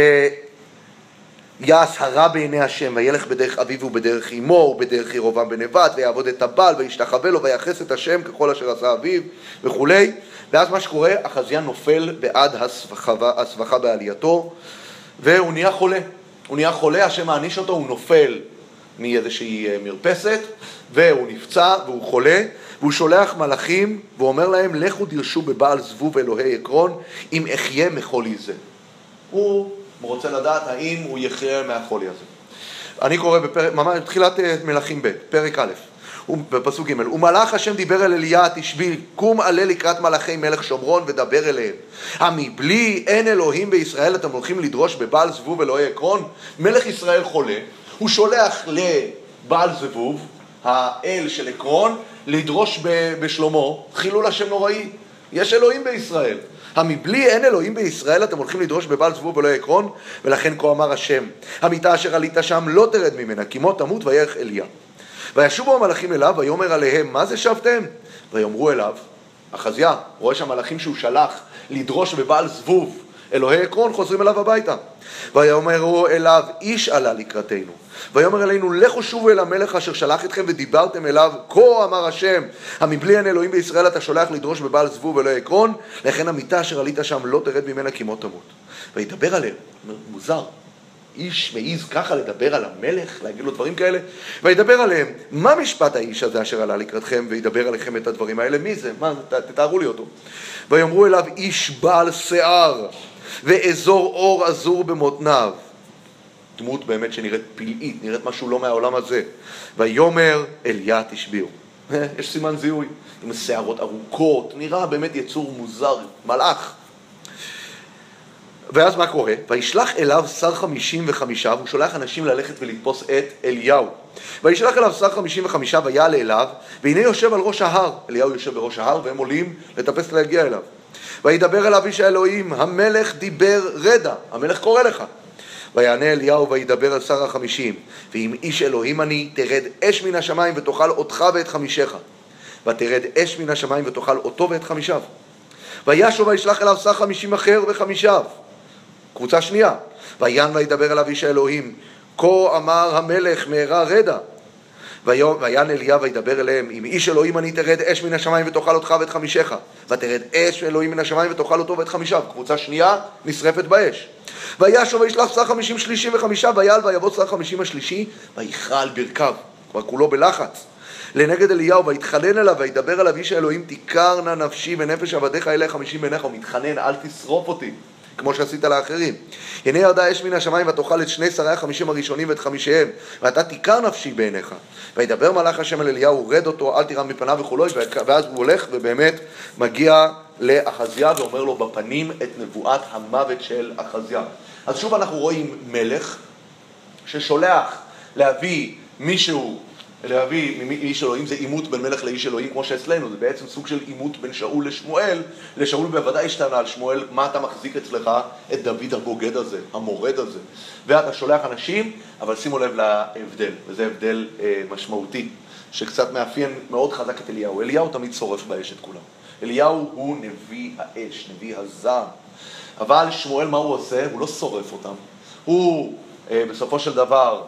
יעש הרע בעיני השם, וילך בדרך אביו ובדרך אמו ובדרך ירובעם בן נבט, ויעבוד את הבעל, וישתחווה לו, ויחס את השם ככל אשר עשה אביו וכולי. ואז מה שקורה, אחזיה נופל בעד הסבכה בעלייתו, והוא נהיה חולה. הוא נהיה חולה, השם מעניש אותו, הוא נופל מאיזושהי אה, מרפסת, והוא נפצע והוא חולה, והוא שולח מלאכים ואומר להם, לכו דרשו בבעל זבוב אלוהי עקרון, אם אחיה מחולי זה. הוא רוצה לדעת האם הוא יחיה מהחולי הזה. אני קורא בפרק, ממש בתחילת אה, מלכים ב', פרק א', בפסוק ג', ומלאך השם דיבר אל אליה תשבי, קום עלה לקראת מלאכי מלך שומרון ודבר אליהם. המבלי אין אלוהים בישראל אתם הולכים לדרוש בבעל זבוב אלוהי עקרון? מלך ישראל חולה, הוא שולח לבעל זבוב, האל של עקרון, לדרוש בשלמה, חילול השם נוראי. יש אלוהים בישראל. המבלי אין אלוהים בישראל אתם הולכים לדרוש בבעל זבוב ולא עקרון ולכן כה אמר השם המיטה אשר עלית שם לא תרד ממנה כי מות תמות וירך אליה וישובו המלאכים אליו ויאמר עליהם מה זה שבתם? ויאמרו אליו אחזיה רואה שהמלאכים שהוא שלח לדרוש בבעל זבוב אלוהי עקרון חוזרים אליו הביתה ויאמרו אליו איש עלה לקראתנו ויאמר אלינו לכו שובו אל המלך אשר שלח אתכם ודיברתם אליו כה אמר השם המבלי אין אלוהים בישראל אתה שולח לדרוש בבעל זבוב ולא עקרון לכן המיטה אשר עלית שם לא תרד ממנה כי מות תמות וידבר עליהם, מוזר איש מעז ככה לדבר על המלך, להגיד לו דברים כאלה, וידבר עליהם, מה משפט האיש הזה אשר עלה לקראתכם וידבר עליכם את הדברים האלה? מי זה? מה, תתארו לי אותו. ויאמרו אליו איש בעל שיער ואזור אור עזור במותניו דמות באמת שנראית פלאית, נראית משהו לא מהעולם הזה. ויאמר אליה תשביעו. יש סימן זיהוי, עם שערות ארוכות, נראה באמת יצור מוזר, מלאך. ואז מה קורה? וישלח אליו שר חמישים וחמישה, והוא שולח אנשים ללכת ולתפוס את אליהו. וישלח אליו שר חמישים וחמישה ויעלה אליו, והנה יושב על ראש ההר. אליהו יושב בראש ההר והם עולים לטפס להגיע אליו. וידבר אליו איש האלוהים, המלך דיבר רדע, המלך קורא לך. ויענה אליהו וידבר על שר החמישים, ואם איש אלוהים אני, תרד אש מן השמיים ותאכל אותך ואת חמישך. ותרד אש מן השמיים ותאכל אותו ואת חמישיו. וישוב וישלח אליו שר חמישים אחר וחמישיו. קבוצה שנייה. ויען וידבר אליו איש האלוהים, כה אמר המלך מהרה רדה. ויען אליה וידבר אליהם, אם איש אלוהים אני תרד אש מן השמיים ותאכל אותך ואת חמישך, ותרד אש אלוהים מן השמיים ותאכל אותו ואת חמישיו. קבוצה שנייה נשרפת באש. וישוב וישלח שר חמישים שלישי וחמישה, ויעל ויבוא שר חמישים השלישי, ויכרע על ברכיו, כבר כולו בלחץ. לנגד אליהו, ויתחנן אליו, וידבר אליו איש האלוהים, תיכר נא נפשי ונפש עבדיך אלי חמישים בעיניך, הוא מתחנן, אל תשרוף אותי. כמו שעשית לאחרים. הנה ירדה אש מן השמיים ותאכל את שני שרי החמישים הראשונים ואת חמישיהם, ואתה תיכר נפשי בעיניך. וידבר מלאך השם אל אליהו, רד אותו, אל תירא מפניו וכולי, ואז הוא הולך ובאמת מגיע לאחזיה ואומר לו בפנים את נבואת המוות של אחזיה. אז שוב אנחנו רואים מלך ששולח להביא מישהו להביא מאיש אלוהים זה עימות בין מלך לאיש אלוהים כמו שאצלנו, זה בעצם סוג של עימות בין שאול לשמואל, לשאול בוודאי יש טענה על שמואל, מה אתה מחזיק אצלך? את דוד הבוגד הזה, המורד הזה, ואתה שולח אנשים, אבל שימו לב להבדל, וזה הבדל אה, משמעותי, שקצת מאפיין מאוד חזק את אליהו, אליהו תמיד שורף באש את כולם, אליהו הוא נביא האש, נביא הזעם, אבל שמואל מה הוא עושה? הוא לא שורף אותם, הוא אה, בסופו של דבר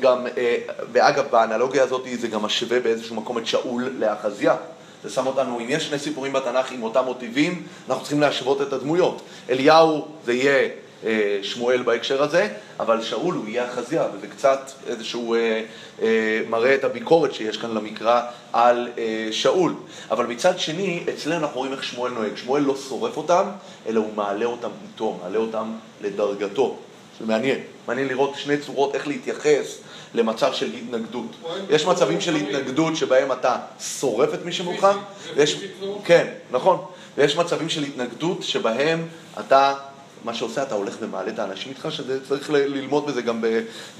גם, אה, ואגב, באנלוגיה הזאת זה גם משווה באיזשהו מקום את שאול לאחזיה. זה שם אותנו, אם יש שני סיפורים בתנ"ך עם אותם מוטיבים, אנחנו צריכים להשוות את הדמויות. אליהו זה יהיה אה, שמואל בהקשר הזה, אבל שאול הוא יהיה אחזיה, וזה קצת איזשהו אה, אה, מראה את הביקורת שיש כאן למקרא על שאול. אבל מצד שני, אצלנו אנחנו רואים איך שמואל נוהג. שמואל לא שורף אותם, אלא הוא מעלה אותם איתו, מעלה אותם לדרגתו. זה מעניין. מעניין לראות שני צורות איך להתייחס למצב של התנגדות. יש מצבים של התנגדות שבהם אתה שורף את מי שמולך, ויש... כן, נכון. ויש מצבים של התנגדות שבהם אתה, מה שעושה, אתה הולך ומעלה את האנשים איתך, שצריך ללמוד בזה גם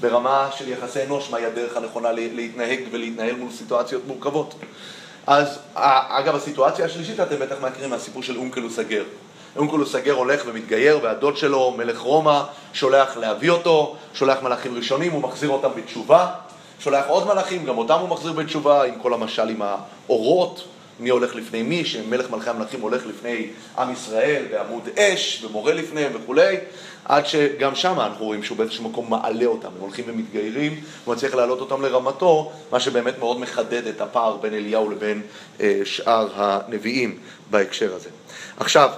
ברמה של יחסי אנוש, מהי הדרך הנכונה להתנהג ולהתנהל מול סיטואציות מורכבות. אז אגב, הסיטואציה השלישית, אתם בטח מכירים מהסיפור של אונקלוס הגר. אונקולוס הגר הולך ומתגייר, והדוד שלו, מלך רומא, שולח להביא אותו, שולח מלאכים ראשונים, הוא מחזיר אותם בתשובה, שולח עוד מלאכים, גם אותם הוא מחזיר בתשובה, עם כל המשל עם האורות, מי הולך לפני מי, שמלך מלכי המלכים הולך לפני עם ישראל בעמוד אש ומורה לפניהם וכולי, עד שגם שם אנחנו רואים שהוא באיזשהו מקום מעלה אותם, הם הולכים ומתגיירים, הוא מצליח להעלות אותם לרמתו, מה שבאמת מאוד מחדד את הפער בין אליהו לבין אה, שאר הנביאים בהקשר הזה. עכשיו,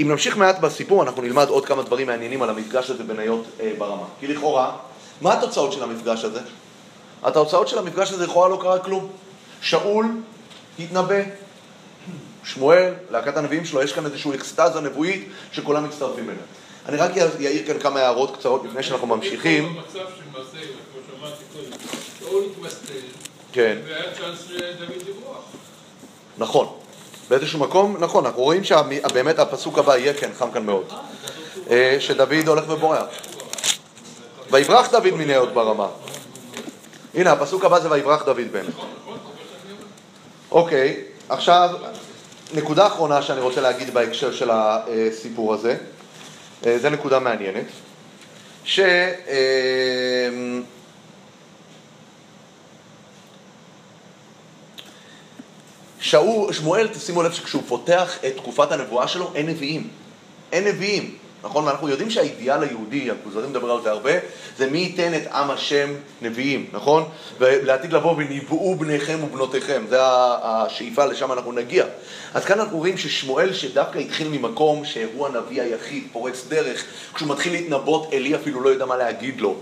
אם נמשיך מעט בסיפור, אנחנו נלמד עוד כמה דברים מעניינים על המפגש הזה בין היות אה, ברמה. כי לכאורה, מה התוצאות של המפגש הזה? התוצאות של המפגש הזה לכאורה לא קרה כלום. שאול התנבא, שמואל, להקת הנביאים שלו, יש כאן איזושהי אקסטזה נבואית שכולם מצטרפים אליה. אני רק אעיר כאן כמה הערות קצרות לפני שאנחנו ממשיכים. כן. נכון. באיזשהו מקום, נכון, אנחנו רואים שבאמת הפסוק הבא יהיה כן, חם כאן מאוד. אה, שדוד הולך ובורח. ויברח דוד מניות ברמה. הנה, הפסוק הבא זה ויברח דוד באמת. אוקיי, עכשיו, נקודה אחרונה שאני רוצה להגיד בהקשר של הסיפור הזה, אה, זה נקודה מעניינת, ש... שאול, שמואל, תשימו לב שכשהוא פותח את תקופת הנבואה שלו, אין נביאים. אין נביאים, נכון? ואנחנו יודעים שהאידיאל היהודי, הכוזרים מדבר על זה הרבה, זה מי ייתן את עם השם נביאים, נכון? ולעתיד לבוא וניבאו בניכם ובנותיכם, זה השאיפה, לשם אנחנו נגיע. אז כאן אנחנו רואים ששמואל, שדווקא התחיל ממקום שהוא הנביא היחיד, פורץ דרך, כשהוא מתחיל להתנבאות, אלי אפילו לא יודע מה להגיד לו.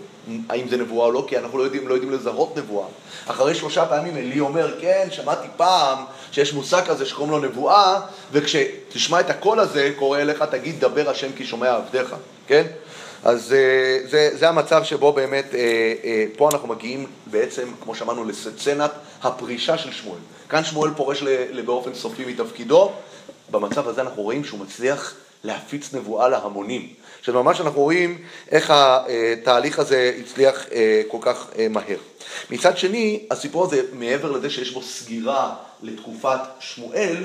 האם זה נבואה או לא, כי אנחנו לא יודעים, לא יודעים לזהות נבואה. אחרי שלושה פעמים אלי אומר, כן, שמעתי פעם שיש מושג כזה שקוראים לו נבואה, וכשתשמע את הקול הזה, קורא אליך, תגיד, דבר השם כי שומע עבדיך, כן? אז אה, זה, זה המצב שבו באמת, אה, אה, פה אנחנו מגיעים בעצם, כמו שאמרנו, לסצנת הפרישה של שמואל. כאן שמואל פורש באופן סופי מתפקידו, במצב הזה אנחנו רואים שהוא מצליח להפיץ נבואה להמונים. שממש אנחנו רואים איך התהליך הזה הצליח כל כך מהר. מצד שני, הסיפור הזה, מעבר לזה שיש בו סגירה לתקופת שמואל,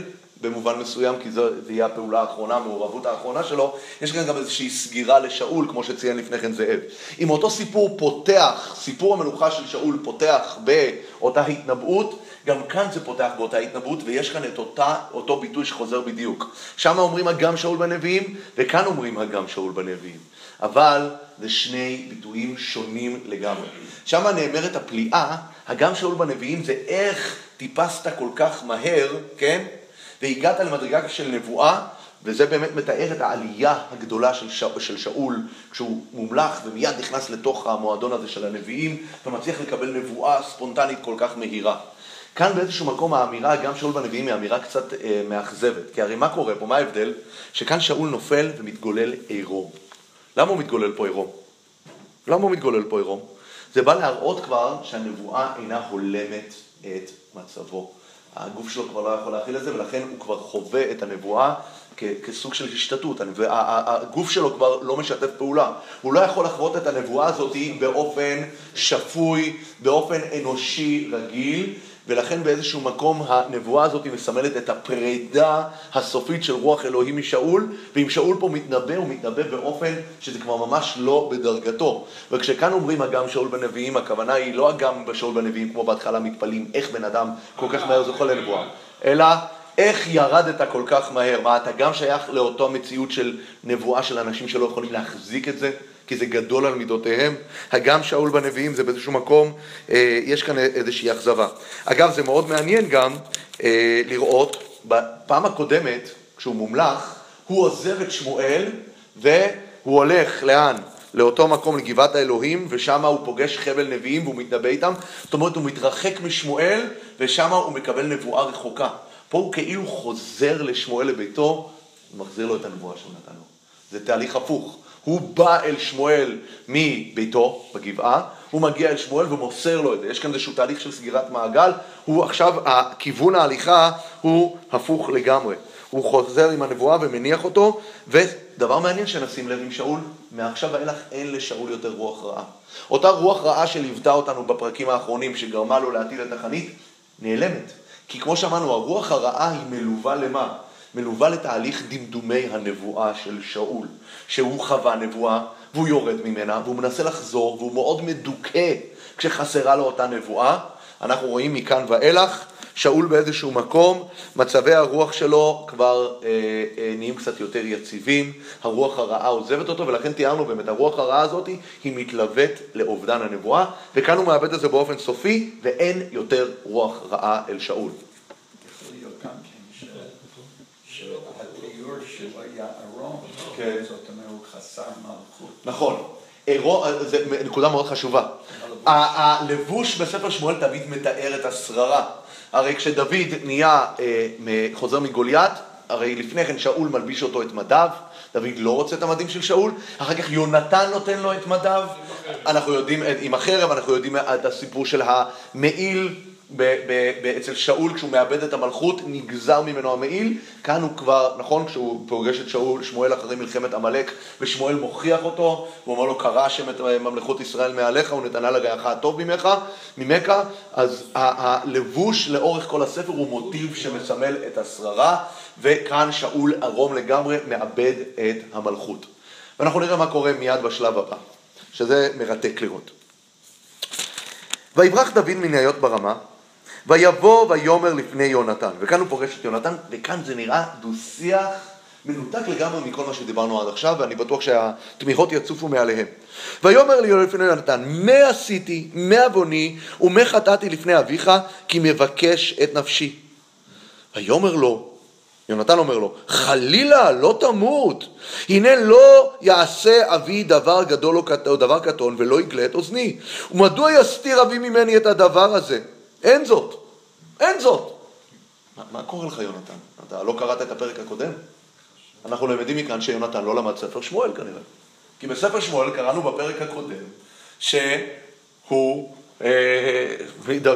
במובן מסוים, כי זו תהיה הפעולה האחרונה, המעורבות האחרונה שלו, יש כאן גם איזושהי סגירה לשאול, כמו שציין לפני כן זאב. אם אותו סיפור פותח, סיפור המלוכה של שאול פותח באותה התנבאות, גם כאן זה פותח באותה התנבאות, ויש כאן את אותה, אותו ביטוי שחוזר בדיוק. שם אומרים הגם שאול בנביאים, וכאן אומרים הגם שאול בנביאים. אבל זה שני ביטויים שונים לגמרי. שם נאמרת הפליאה, הגם שאול בנביאים זה איך טיפסת כל כך מהר, כן? והגעת למדרגה של נבואה, וזה באמת מתאר את העלייה הגדולה של, ש... של שאול כשהוא מומלך ומיד נכנס לתוך המועדון הזה של הנביאים ומצליח לקבל נבואה ספונטנית כל כך מהירה. כאן באיזשהו מקום האמירה, גם שאול בנביאים היא אמירה קצת אה, מאכזבת, כי הרי מה קורה פה, מה ההבדל? שכאן שאול נופל ומתגולל עירום. למה הוא מתגולל פה עירום? למה הוא מתגולל פה עירום? זה בא להראות כבר שהנבואה אינה הולמת את מצבו. הגוף שלו כבר לא יכול להכיל את זה, ולכן הוא כבר חווה את הנבואה כסוג של השתתות. הגוף שלו כבר לא משתף פעולה. הוא לא יכול לחוות את הנבואה הזאת באופן שפוי, באופן אנושי רגיל, ולכן באיזשהו מקום הנבואה הזאת מסמלת את הפרידה הסופית של רוח אלוהים משאול, ואם שאול פה מתנבא, הוא מתנבא באופן שזה כבר ממש לא בדרגתו. וכשכאן אומרים אגם שאול בנביאים, הכוונה היא לא אגם בשאול בנביאים כמו בהתחלה מתפלאים, איך בן אדם כל כך מהר זוכה לנבואה, אלא איך ירדת כל כך מהר? מה, אתה גם שייך לאותו מציאות של נבואה של אנשים שלא יכולים להחזיק את זה? כי זה גדול על מידותיהם. הגם שאול בנביאים זה באיזשהו מקום, אה, יש כאן איזושהי אכזבה. אגב, זה מאוד מעניין גם אה, לראות, בפעם הקודמת, כשהוא מומלך, הוא עוזב את שמואל והוא הולך לאן? לאותו מקום, לגבעת האלוהים, ושם הוא פוגש חבל נביאים והוא מתנבא איתם. זאת אומרת, הוא מתרחק משמואל, ושם הוא מקבל נבואה רחוקה. פה הוא כאילו חוזר לשמואל לביתו, ומחזיר לו את הנבואה שהוא נתן לו. זה תהליך הפוך. הוא בא אל שמואל מביתו בגבעה, הוא מגיע אל שמואל ומוסר לו את זה. יש כאן איזשהו תהליך של סגירת מעגל, הוא עכשיו, כיוון ההליכה הוא הפוך לגמרי. הוא חוזר עם הנבואה ומניח אותו, ודבר מעניין שנשים לב עם שאול, מעכשיו ואילך אין לשאול יותר רוח רעה. אותה רוח רעה שליוותה אותנו בפרקים האחרונים, שגרמה לו להטיל את החנית, נעלמת. כי כמו שאמרנו, הרוח הרעה היא מלווה למה? מלווה לתהליך דמדומי הנבואה של שאול, שהוא חווה נבואה והוא יורד ממנה והוא מנסה לחזור והוא מאוד מדוכא כשחסרה לו אותה נבואה. אנחנו רואים מכאן ואילך, שאול באיזשהו מקום, מצבי הרוח שלו כבר אה, אה, נהיים קצת יותר יציבים, הרוח הרעה עוזבת אותו ולכן תיארנו באמת, הרוח הרעה הזאת היא מתלווית לאובדן הנבואה וכאן הוא מאבד את זה באופן סופי ואין יותר רוח רעה אל שאול. כן. זאת אומרת, הוא חסר מלכות. נכון. זו נקודה מאוד חשובה. הלבוש בספר שמואל תמיד מתאר את השררה. הרי כשדוד נהיה, אה, חוזר מגוליית, הרי לפני כן שאול מלביש אותו את מדיו, דוד לא רוצה את המדים של שאול, אחר כך יונתן נותן לו את מדיו, אנחנו יודעים, עם החרב, אנחנו יודעים את הסיפור של המעיל אצל שאול כשהוא מאבד את המלכות, נגזר ממנו המעיל, כאן הוא כבר, נכון, כשהוא פוגש את שאול, שמואל אחרי מלחמת עמלק, ושמואל מוכיח אותו, הוא אומר לו, קרא השם את ממלכות ישראל מעליך, הוא נתנה לרעך הטוב ממך, ממך, אז הלבוש לאורך כל הספר הוא מוטיב שמסמל את השררה, וכאן שאול ערום לגמרי מאבד את המלכות. ואנחנו נראה מה קורה מיד בשלב הבא, שזה מרתק לראות. ויברח דוד מן היות ברמה, ויבוא ויאמר לפני יונתן. וכאן הוא פוגש את יונתן, וכאן זה נראה דו-שיח מנותק לגמרי מכל מה שדיברנו עד עכשיו, ואני בטוח שהתמיכות יצופו מעליהם. ויאמר לי לפני יונתן, מה עשיתי, מה עווני, ומה חטאתי לפני אביך, כי מבקש את נפשי. ויאמר לו, יונתן אומר לו, חלילה, לא תמות. הנה לא יעשה אבי דבר גדול או דבר קטון ולא יגלה את אוזני. ומדוע יסתיר אבי ממני את הדבר הזה? אין זאת. אין זאת. מה, מה קורה לך, יונתן? אתה לא קראת את הפרק הקודם? אנחנו למדים מכאן שיונתן לא למד ספר שמואל כנראה. כי בספר שמואל קראנו בפרק הקודם שהוא, אה,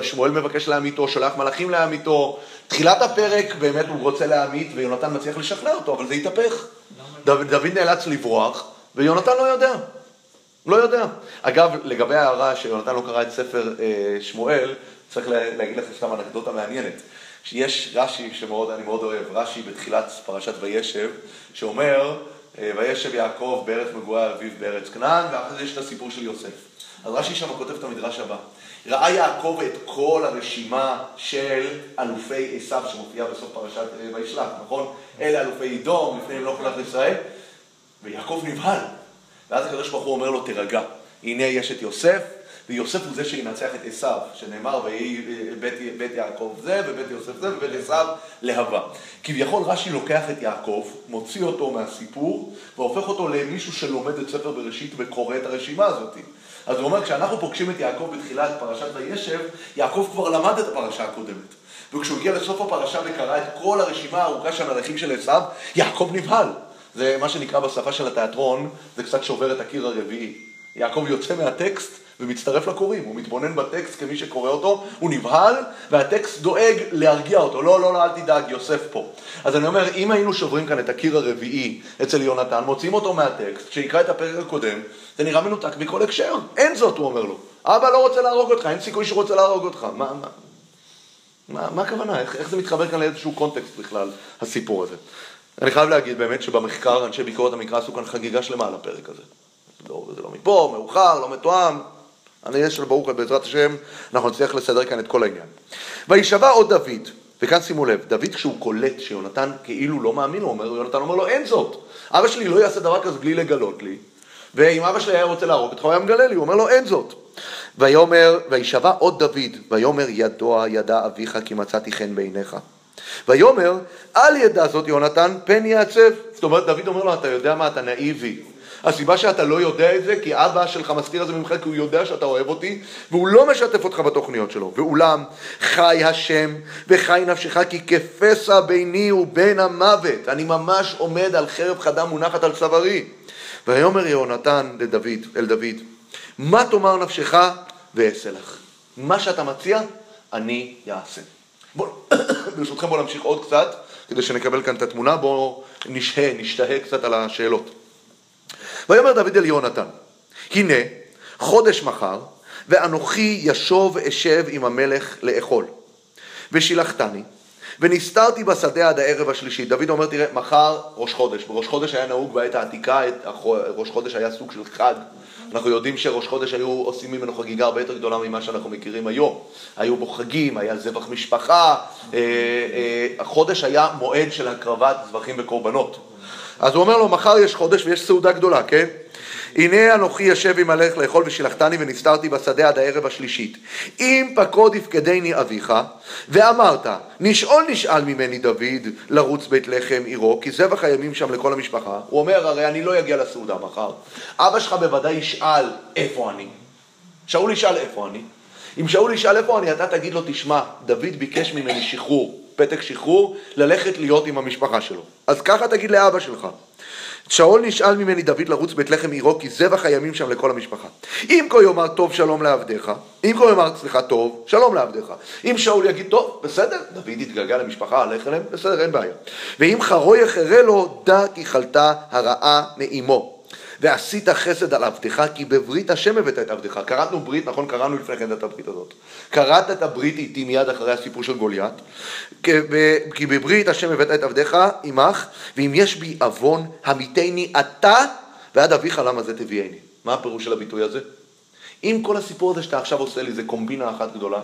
שמואל מבקש להמיתו, שולח מלאכים להמיתו. תחילת הפרק באמת הוא רוצה להמית ויונתן מצליח לשכנע אותו, אבל זה התהפך. דוד, דוד נאלץ לברוח ויונתן לא יודע. לא יודע. אגב, לגבי ההערה שיונתן לא קרא את ספר אה, שמואל, צריך לה- להגיד לך סתם אנקדוטה מעניינת. שיש רש"י שמאוד, אני מאוד אוהב, רש"י בתחילת פרשת וישב, שאומר, אה, וישב יעקב בארץ מגורי אביו בארץ כנען, ואחרי זה יש את הסיפור של יוסף. אז רש"י שם כותב את המדרש הבא. ראה יעקב את כל הרשימה של אלופי עשיו שמופיעה בסוף פרשת אה, וישלח, נכון? אלה אלופי אדום, לפניהם לא חולק לישראל, ויעקב נבהל. ואז הקדוש ברוך הוא אומר לו, תירגע, הנה יש את יוסף, ויוסף הוא זה שינצח את עשיו, שנאמר, ויהי בית, בית יעקב זה, ובית יוסף זה, ובית עשיו להבה. כביכול רש"י לוקח את יעקב, מוציא אותו מהסיפור, והופך אותו למישהו שלומד את ספר בראשית וקורא את הרשימה הזאת. אז הוא אומר, כשאנחנו פוגשים את יעקב בתחילת פרשת וישב, יעקב כבר למד את הפרשה הקודמת. וכשהוא הגיע לסוף הפרשה וקרא את כל הרשימה הארוכה של המלכים של עשיו, יעקב נבהל. זה מה שנקרא בשפה של התיאטרון, זה קצת שובר את הקיר הרביעי. יעקב יוצא מהטקסט ומצטרף לקוראים, הוא מתבונן בטקסט כמי שקורא אותו, הוא נבהל, והטקסט דואג להרגיע אותו, לא, לא, לא, אל תדאג, יוסף פה. אז אני אומר, אם היינו שוברים כאן את הקיר הרביעי אצל יונתן, מוציאים אותו מהטקסט, שיקרא את הפרק הקודם, זה נראה מנותק מכל הקשר. אין זאת, הוא אומר לו. אבא לא רוצה להרוג אותך, אין סיכוי שהוא רוצה להרוג אותך. מה, מה, מה, מה הכוונה? איך, איך זה מתחבר כאן לאיזשהו קונטקסט בכלל, הסיפור הזה? אני חייב להגיד באמת שבמחקר אנשי ביקורת המקרא עשו כאן חגיגה שלמה על הפרק הזה. לא, זה לא מפה, מאוחר, לא מתואם. אני יש של ברוך בעזרת השם, אנחנו נצליח לסדר כאן את כל העניין. וישבע עוד דוד, וכאן שימו לב, דוד כשהוא קולט שיונתן כאילו לא מאמין, הוא אומר, יונתן אומר לו, אין זאת. אבא שלי לא יעשה דבר כזה בלי לגלות לי, ואם אבא שלי היה רוצה להרוג אותך, הוא היה מגלה לי, הוא אומר לו, אין זאת. ויאמר, וישבע עוד דוד, ויאמר ידוע ידע אביך כי מצאתי חן בעיניך. ויאמר, אל ידע זאת יונתן, פן יעצב. זאת אומרת, דוד אומר לו, אתה יודע מה, אתה נאיבי. הסיבה שאתה לא יודע את זה, כי אבא שלך מסתיר את זה ממך, כי הוא יודע שאתה אוהב אותי, והוא לא משתף אותך בתוכניות שלו. ואולם, חי השם וחי נפשך, כי כפסע ביני ובין המוות. אני ממש עומד על חרב חדה מונחת על צווארי. ויאמר יהונתן לדוד, אל דוד, מה תאמר נפשך ואעשה לך. מה שאתה מציע, אני אעשה. בוא, ברשותכם בואו נמשיך עוד קצת, כדי שנקבל כאן את התמונה, בואו נשהה, נשתהה קצת על השאלות. ויאמר דוד אל יהונתן, הנה חודש מחר, ואנוכי ישוב אשב עם המלך לאכול. ושילחתני, ונסתרתי בשדה עד הערב השלישי. דוד אומר, תראה, מחר ראש חודש. בראש חודש היה נהוג בעת העתיקה, ראש חודש היה סוג של חג. אנחנו יודעים שראש חודש היו עושים ממנו חגיגה הרבה יותר גדולה ממה שאנחנו מכירים היום. היו בו חגים, היה זבח משפחה, אה, אה, החודש היה מועד של הקרבת זבחים וקורבנות. אז הוא אומר לו, מחר יש חודש ויש סעודה גדולה, כן? הנה אנוכי יושב עם הלך לאכול ושילחתני ונסתרתי בשדה עד הערב השלישית. אם פקוד יפקדני אביך, ואמרת, נשאול נשאל ממני דוד לרוץ בית לחם עירו, כי זבח הימים שם לכל המשפחה. הוא אומר, הרי אני לא אגיע לסעודה מחר. אבא שלך בוודאי ישאל איפה אני. שאול ישאל איפה אני. אם שאול ישאל איפה אני, אתה תגיד לו, תשמע, דוד ביקש ממני שחרור, פתק שחרור, ללכת להיות עם המשפחה שלו. אז ככה תגיד לאבא שלך. שאול נשאל ממני דוד לרוץ בית לחם עירו כי זבח הימים שם לכל המשפחה. אם כה יאמר טוב שלום לעבדיך, אם כה יאמר סליחה טוב שלום לעבדיך. אם שאול יגיד טוב בסדר, דוד יתגלגל למשפחה, הלך אליהם, בסדר אין בעיה. ואם חרו יחרה לו דע כי חלתה הרעה מאימו. ועשית חסד על עבדך, כי בברית השם הבאת את עבדך. קראנו ברית, נכון? קראנו לפני כן את הברית הזאת. קראת את הברית איתי מיד אחרי הסיפור של גוליית. כי בברית השם הבאת את עבדך עמך, ואם יש בי עוון, המיתני אתה ועד אביך למה זה תביאני. מה הפירוש של הביטוי הזה? אם כל הסיפור הזה שאתה עכשיו עושה לי זה קומבינה אחת גדולה,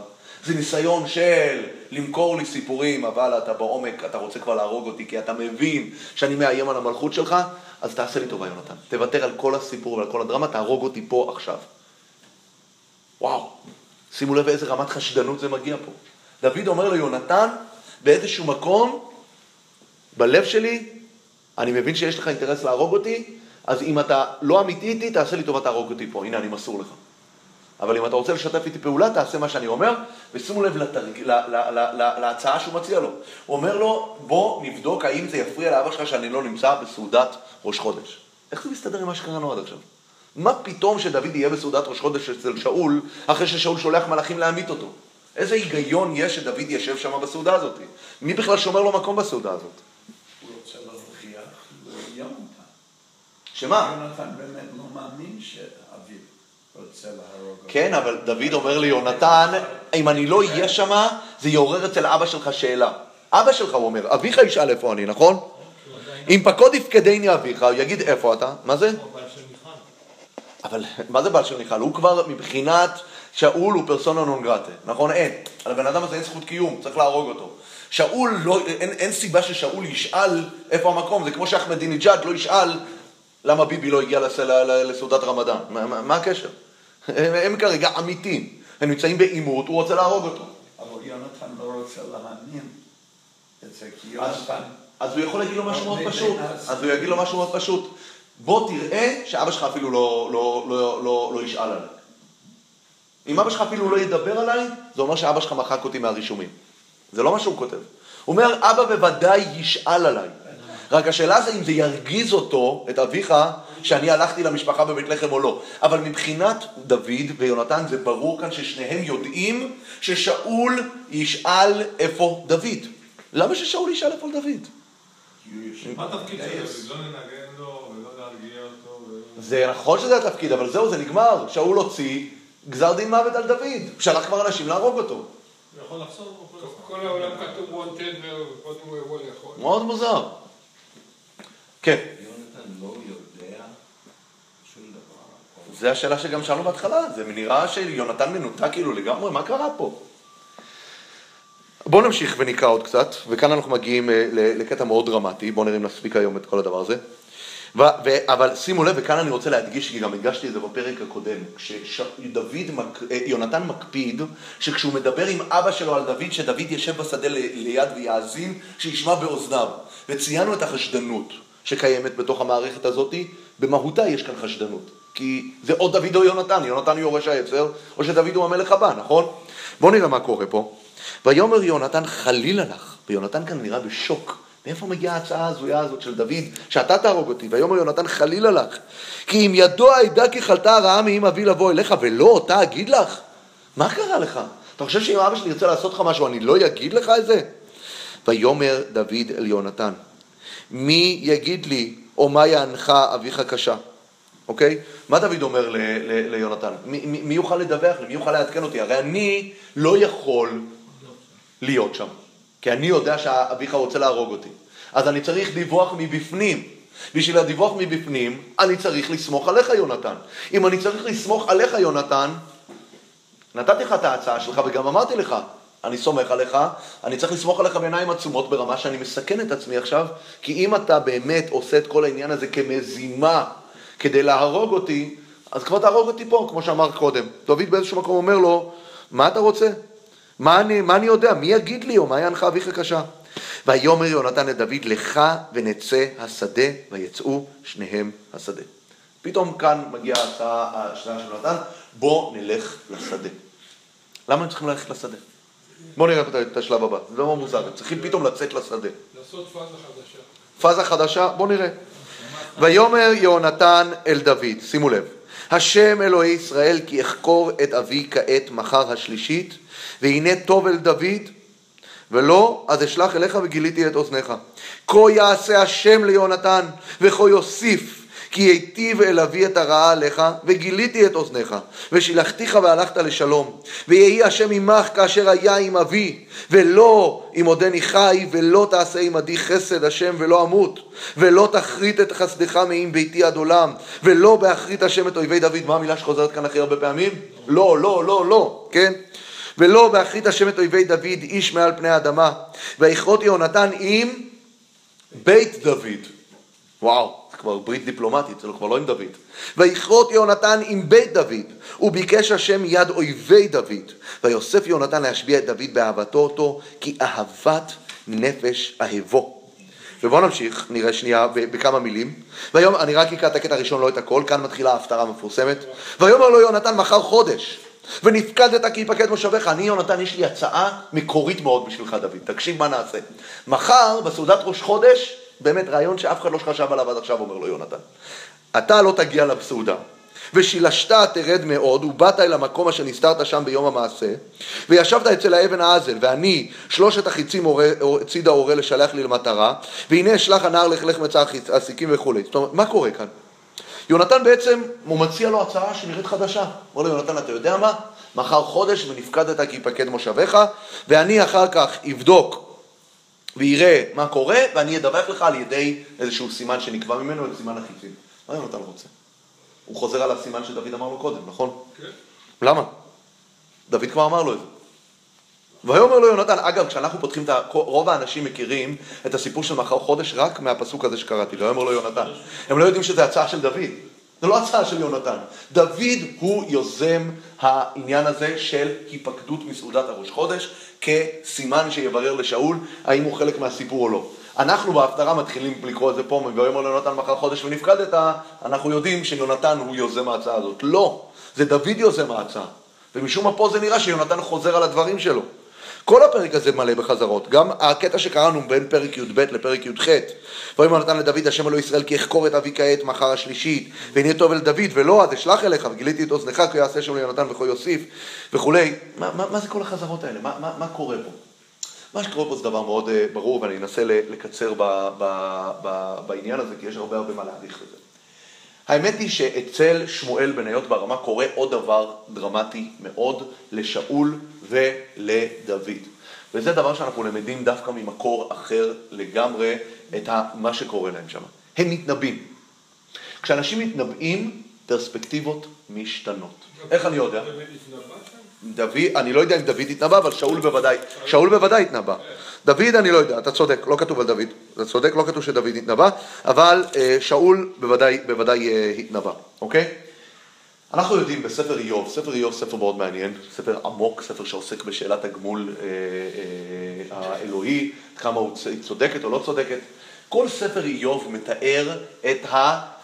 זה ניסיון של למכור לי סיפורים, אבל אתה בעומק, אתה רוצה כבר להרוג אותי, כי אתה מבין שאני מאיים על המלכות שלך, אז תעשה לי טובה, יונתן. תוותר על כל הסיפור ועל כל הדרמה, תהרוג אותי פה עכשיו. וואו, שימו לב איזה רמת חשדנות זה מגיע פה. דוד אומר ליונתן, באיזשהו מקום, בלב שלי, אני מבין שיש לך אינטרס להרוג אותי, אז אם אתה לא אמיתי איתי, תעשה לי טובה, תהרוג אותי פה. הנה, אני מסור לך. אבל אם אתה רוצה לשתף איתי פעולה, תעשה מה שאני אומר, ושימו לב לתרג... לה, לה, לה, לה, להצעה שהוא מציע לו. הוא אומר לו, בוא נבדוק האם זה יפריע לאבא שלך שאני לא נמצא בסעודת ראש חודש. איך זה מסתדר עם מה שקראנו עד עכשיו? מה פתאום שדוד יהיה בסעודת ראש חודש אצל שאול, אחרי ששאול שולח מלאכים להמית אותו? איזה היגיון יש שדוד יושב שם בסעודה הזאת? מי בכלל שומר לו מקום בסעודה הזאת? הוא רוצה להוכיח ליונתן. שמה? יונתן באמת לא מאמין שאביו. כן, אבל דוד אומר ליונתן, אם אני לא אהיה שם, זה יעורר אצל אבא שלך שאלה. אבא שלך, הוא אומר, אביך ישאל איפה אני, נכון? אם פקוד יפקדני אביך, הוא יגיד איפה אתה? מה זה? אבל מה זה בעל של מיכל? הוא כבר מבחינת שאול הוא פרסונה נון גרטה, נכון? אין. על הבן אדם הזה אין זכות קיום, צריך להרוג אותו. שאול, לא, אין, אין סיבה ששאול ישאל איפה המקום, זה כמו שאחמדינג'אד לא ישאל למה ביבי לא הגיע לסעודת רמדאן. מה, מה, מה הקשר? הם, הם כרגע עמיתים, הם נמצאים בעימות, הוא רוצה להרוג אותו. אבל יונתן לא רוצה להאמין את זה, כי אז, יונתן... אז הוא יכול להגיד לו משהו מאוד פשוט. אז- אז הוא יגיד לו משהו מאוד פשוט. בוא תראה שאבא שלך אפילו לא, לא, לא, לא, לא ישאל עליי. אם אבא שלך אפילו לא ידבר עליי, זה אומר שאבא שלך מחק אותי מהרישומים. זה לא מה שהוא כותב. הוא אומר, אבא בוודאי ישאל עליי. רק השאלה זה אם זה ירגיז אותו, את אביך, שאני הלכתי למשפחה בבית לחם או לא. אבל מבחינת דוד ויונתן זה ברור כאן ששניהם יודעים ששאול ישאל איפה דוד. למה ששאול ישאל איפה דוד? מה התפקיד? לא לנגן לו ולא להרגיע אותו. זה נכון שזה התפקיד, אבל זהו, זה נגמר. שאול הוציא גזר דין מוות על דוד. הוא שלח כבר אנשים להרוג אותו. הוא יכול לחזור, יכול. כל העולם כתוב wanted וקודם הוא יבוא לאכול. מאוד מוזר. כן, יונתן לא יודע שום דבר. זו השאלה שגם שאלנו בהתחלה. זה נראה שיונתן מנותק כאילו לגמרי, מה קרה פה? בואו נמשיך ונקרא עוד קצת, וכאן אנחנו מגיעים אה, לקטע מאוד דרמטי, בואו נראה אם נספיק היום את כל הדבר הזה. ו- ו- אבל שימו לב, וכאן אני רוצה להדגיש, כי גם הדגשתי את זה בפרק הקודם, כשדוד, מק... אה, יונתן מקפיד, שכשהוא מדבר עם אבא שלו על דוד, שדוד ישב בשדה ל- ליד ויאזין, שישמע באוזניו. וציינו את החשדנות שקיימת בתוך המערכת הזאת, במהותה יש כאן חשדנות. כי זה או דוד או יונתן, יונתן הוא יורש העצר, או שדוד הוא המלך הבא, נכון? בואו נראה מה קורה פה. ויאמר יונתן חלילה לך, ויונתן כאן נראה בשוק. מאיפה מגיעה ההצעה ההזויה הזאת של דוד, שאתה תהרוג אותי? ויאמר יונתן חלילה לך, כי אם ידוע אדע כי חלתה הרעה מאם אבי לבוא אליך, ולא אותה אגיד לך? מה קרה לך? אתה חושב שאם אבא שלי ירצה לעשות לך משהו, אני לא אגיד לך את זה? ויאמר דוד אל יונתן, מי יגיד לי, או מה יענך אביך קשה? אוקיי? מה דוד אומר ליונתן? מי, מי יוכל לדווח לי? מי יוכל לעדכן אותי? הרי אני לא יכול להיות שם. כי אני יודע שאביך רוצה להרוג אותי. אז אני צריך דיווח מבפנים. בשביל הדיווח מבפנים, אני צריך לסמוך עליך, יונתן. אם אני צריך לסמוך עליך, יונתן, נתתי לך את ההצעה שלך וגם אמרתי לך, אני סומך עליך, אני צריך לסמוך עליך בעיניים עצומות ברמה שאני מסכן את עצמי עכשיו, כי אם אתה באמת עושה את כל העניין הזה כמזימה כדי להרוג אותי, אז כבר תהרוג אותי פה, כמו שאמרת קודם. דוד באיזשהו מקום אומר לו, מה אתה רוצה? מה אני, מה אני יודע? מי יגיד לי, או מה יענך אביך קשה? ויאמר יונתן לדוד, לך ונצא השדה, ויצאו שניהם השדה. פתאום כאן מגיעה ההצעה השנייה של יונתן, בוא נלך לשדה. למה הם צריכים ללכת לשדה? בואו נראה את- השלב הבא, זה לא מוזר, הם צריכים פתאום לצאת לשדה. לעשות פאזה חדשה. פאזה חדשה, בואו נראה. ויאמר יהונתן אל דוד, שימו לב, השם אלוהי ישראל כי אחקור את אבי כעת מחר השלישית, והנה טוב אל דוד, ולא, אז אשלח אליך וגיליתי את אוזניך. כה יעשה השם ליהונתן, וכה יוסיף, כי היטיב אל אבי את הרעה עליך, וגיליתי את אוזניך, ושילחתיך והלכת לשלום. ויהי השם עמך כאשר היה עם אבי, ולא אם עודני חי, ולא תעשה עמדי חסד השם ולא אמות, ולא תכרית את חסדך מעם ביתי עד עולם, ולא באחרית השם את אויבי דוד. מה המילה שחוזרת כאן הכי הרבה פעמים? לא, לא, לא, לא, כן? ולא באחרית השם את אויבי דוד איש מעל פני האדמה. ויכרות יהונתן עם בית דוד. וואו, כבר ברית דיפלומטית, זה כבר לא עם דוד. ויכרות יהונתן עם בית דוד, וביקש השם יד אויבי דוד. ויוסף יהונתן להשביע את דוד באהבתו אותו, כי אהבת נפש אהבו. ובואו נמשיך, נראה שנייה בכמה מילים. והיום, אני רק אקרא את הקטע הראשון, לא את הכל, כאן מתחילה ההפטרה המפורסמת. ויאמר לו יהונתן מחר חודש, ונפקדת כי יפקד מושבך. אני יהונתן, יש לי הצעה מקורית מאוד בשבילך דוד, תקשיב מה נעשה. מחר, בסעודת ראש חודש, באמת רעיון שאף אחד לא חשב עליו עד עכשיו, אומר לו יהונתן. אתה לא תגיע לסעודה. ושילשת תרד מאוד, ובאת אל המקום אשר נסתרת שם ביום המעשה, וישבת אצל האבן האזל, ואני שלושת החיצים צידה אורה לשלח לי למטרה, והנה אשלח הנער לך לך מצא הסיקים וכולי. זאת אומרת, מה קורה כאן? יונתן בעצם, הוא מציע לו הצעה שנראית חדשה. אומר לו, יונתן, אתה יודע מה? מחר חודש ונפקדת כי יפקד מושביך, ואני אחר כך אבדוק ויראה מה קורה, ואני אדווח לך על ידי איזשהו סימן שנקבע ממנו, את סימן החיצים. מה יונתן רוצה? הוא חוזר על הסימן שדוד אמר לו קודם, נכון? כן. למה? דוד כבר אמר לו את זה. ויאמר לו יונתן, אגב, כשאנחנו פותחים את ה... רוב האנשים מכירים את הסיפור של מחר חודש רק מהפסוק הזה שקראתי, ויאמר לו יונתן. הם לא יודעים שזו הצעה של דוד. זה לא הצעה של יונתן. דוד הוא יוזם העניין הזה של היפקדות מסעודת הראש חודש כסימן שיברר לשאול האם הוא חלק מהסיפור או לא. אנחנו בהפטרה מתחילים לקרוא את זה פה, ויאמר לו יונתן מחר חודש ונפקדת, אנחנו יודעים שיונתן הוא יוזם ההצעה הזאת. לא, זה דוד יוזם ההצעה. ומשום מה פה זה נראה שיונתן חוזר על הדברים שלו. כל הפרק הזה מלא בחזרות, גם הקטע שקראנו בין פרק י"ב לפרק י"ח. ויאמר נתן לדוד השם אלוהי ישראל כי אחקור את אבי כעת מחר השלישית והנה טוב אל דוד ולא אז אשלח אליך וגיליתי את אוזנך כי יעשה שם ליונתן וכה יוסיף וכולי. מה, מה, מה זה כל החזרות האלה? מה, מה, מה קורה פה? מה שקורה פה זה דבר מאוד uh, ברור ואני אנסה לקצר ב, ב, ב, בעניין הזה כי יש הרבה הרבה מה להעריך בזה. האמת היא שאצל שמואל בניות ברמה קורה עוד דבר דרמטי מאוד לשאול ולדוד. וזה דבר שאנחנו למדים דווקא ממקור אחר לגמרי את מה שקורה להם שם. הם מתנבאים. כשאנשים מתנבאים, פרספקטיבות משתנות. איך אני יודע? דוד, אני לא יודע אם דוד התנבא, אבל שאול בוודאי, שאול בוודאי התנבא. דוד אני לא יודע, אתה צודק, לא כתוב על דוד, אתה צודק, לא כתוב שדוד התנבא, אבל אה, שאול בוודאי, בוודאי אה, התנבא, אוקיי? אנחנו יודעים בספר איוב, ספר איוב ספר מאוד מעניין, ספר עמוק, ספר שעוסק בשאלת הגמול אה, אה, האלוהי, כמה הוא צודקת או לא צודקת. כל ספר איוב מתאר את ה...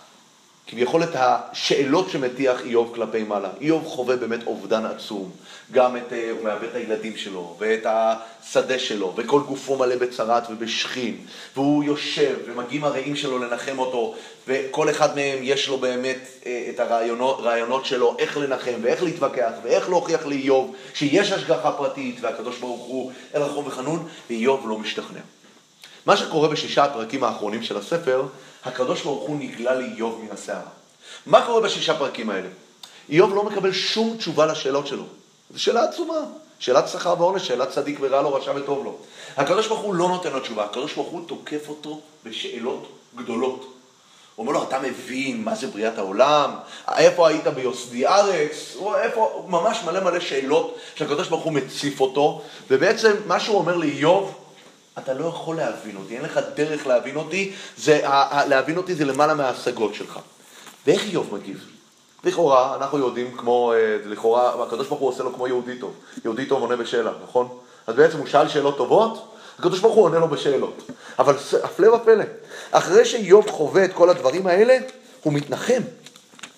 כביכול את השאלות שמטיח איוב כלפי מעלה. איוב חווה באמת אובדן עצום. גם את, אה, הוא מאבד את הילדים שלו, ואת השדה שלו, וכל גופו מלא בצרת ובשכין. והוא יושב, ומגיעים הרעים שלו לנחם אותו, וכל אחד מהם יש לו באמת אה, את הרעיונות, שלו, איך לנחם, ואיך להתווכח, ואיך להוכיח לאיוב שיש השגחה פרטית, והקדוש ברוך הוא אל רחום וחנון, ואיוב לא משתכנע. מה שקורה בשישה הפרקים האחרונים של הספר, הקדוש ברוך הוא נגלה לאיוב מן הסערה. מה קורה בשישה פרקים האלה? איוב לא מקבל שום תשובה לשאלות שלו. זו שאלה עצומה. שאלת שכר ועונש, שאלת צדיק ורע לו, רשע וטוב לו. הקדוש ברוך הוא לא נותן לו תשובה, הקדוש ברוך הוא תוקף אותו בשאלות גדולות. הוא אומר לו, אתה מבין מה זה בריאת העולם? איפה היית ביוסדי ארץ? איפה, ממש מלא מלא שאלות שהקדוש ברוך הוא מציף אותו, ובעצם מה שהוא אומר לאיוב, אתה לא יכול להבין אותי, אין לך דרך להבין אותי, זה, להבין אותי זה למעלה מההשגות שלך. ואיך איוב מגיב? לכאורה, אנחנו יודעים כמו, אה, לכאורה, הקדוש ברוך הוא עושה לו כמו יהודי טוב. יהודי טוב עונה בשאלה, נכון? אז בעצם הוא שאל שאלות טובות, הקדוש ברוך הוא עונה לו בשאלות. אבל הפלא ופלא, אחרי שאיוב חווה את כל הדברים האלה, הוא מתנחם.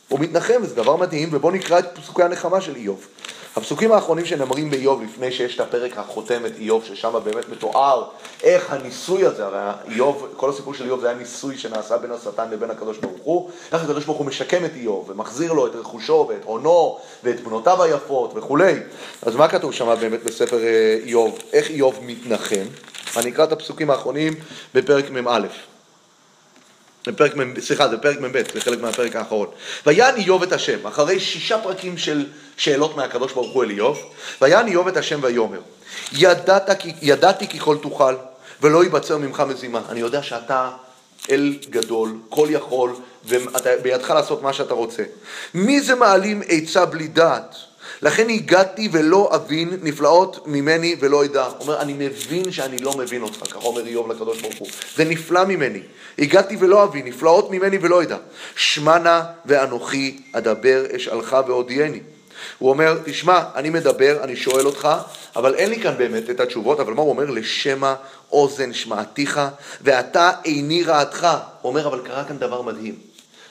הוא מתנחם, וזה דבר מדהים, ובואו נקרא את פסוקי הנחמה של איוב. הפסוקים האחרונים שנאמרים באיוב לפני שיש את הפרק החותם את איוב, ששם באמת מתואר איך הניסוי הזה, הרי איוב, כל הסיפור של איוב זה היה ניסוי שנעשה בין השטן לבין הקדוש ברוך הוא, איך הקדוש ברוך הוא משקם את איוב ומחזיר לו את רכושו ואת הונו ואת בנותיו היפות וכולי. אז מה כתוב שם באמת בספר אה, איוב? איך איוב מתנחם? אני אקרא את הפסוקים האחרונים בפרק מ"א. בפרק, סליחה, זה פרק מ"ב, זה חלק מהפרק האחרון. ויען איוב את השם, אחרי שישה פרקים של שאלות מהקדוש ברוך הוא אל איוב, ויען איוב את השם ויאמר, ידעת, ידעתי כי כל תוכל, ולא ייבצר ממך מזימה. אני יודע שאתה אל גדול, כל יכול, ובידך לעשות מה שאתה רוצה. מי זה מעלים עצה בלי דעת? לכן הגעתי ולא אבין נפלאות ממני ולא אדע. הוא אומר, אני מבין שאני לא מבין אותך, ככה אומר איוב לקדוש ברוך הוא. זה נפלא ממני. הגעתי ולא אבין, נפלאות ממני ולא אדע. שמע נא ואנוכי אדבר אשאלך והודיעני. הוא אומר, תשמע, אני מדבר, אני שואל אותך, אבל אין לי כאן באמת את התשובות, אבל מה הוא אומר? לשמע אוזן שמעתיך, ואתה איני רעתך. הוא אומר, אבל קרה כאן דבר מדהים.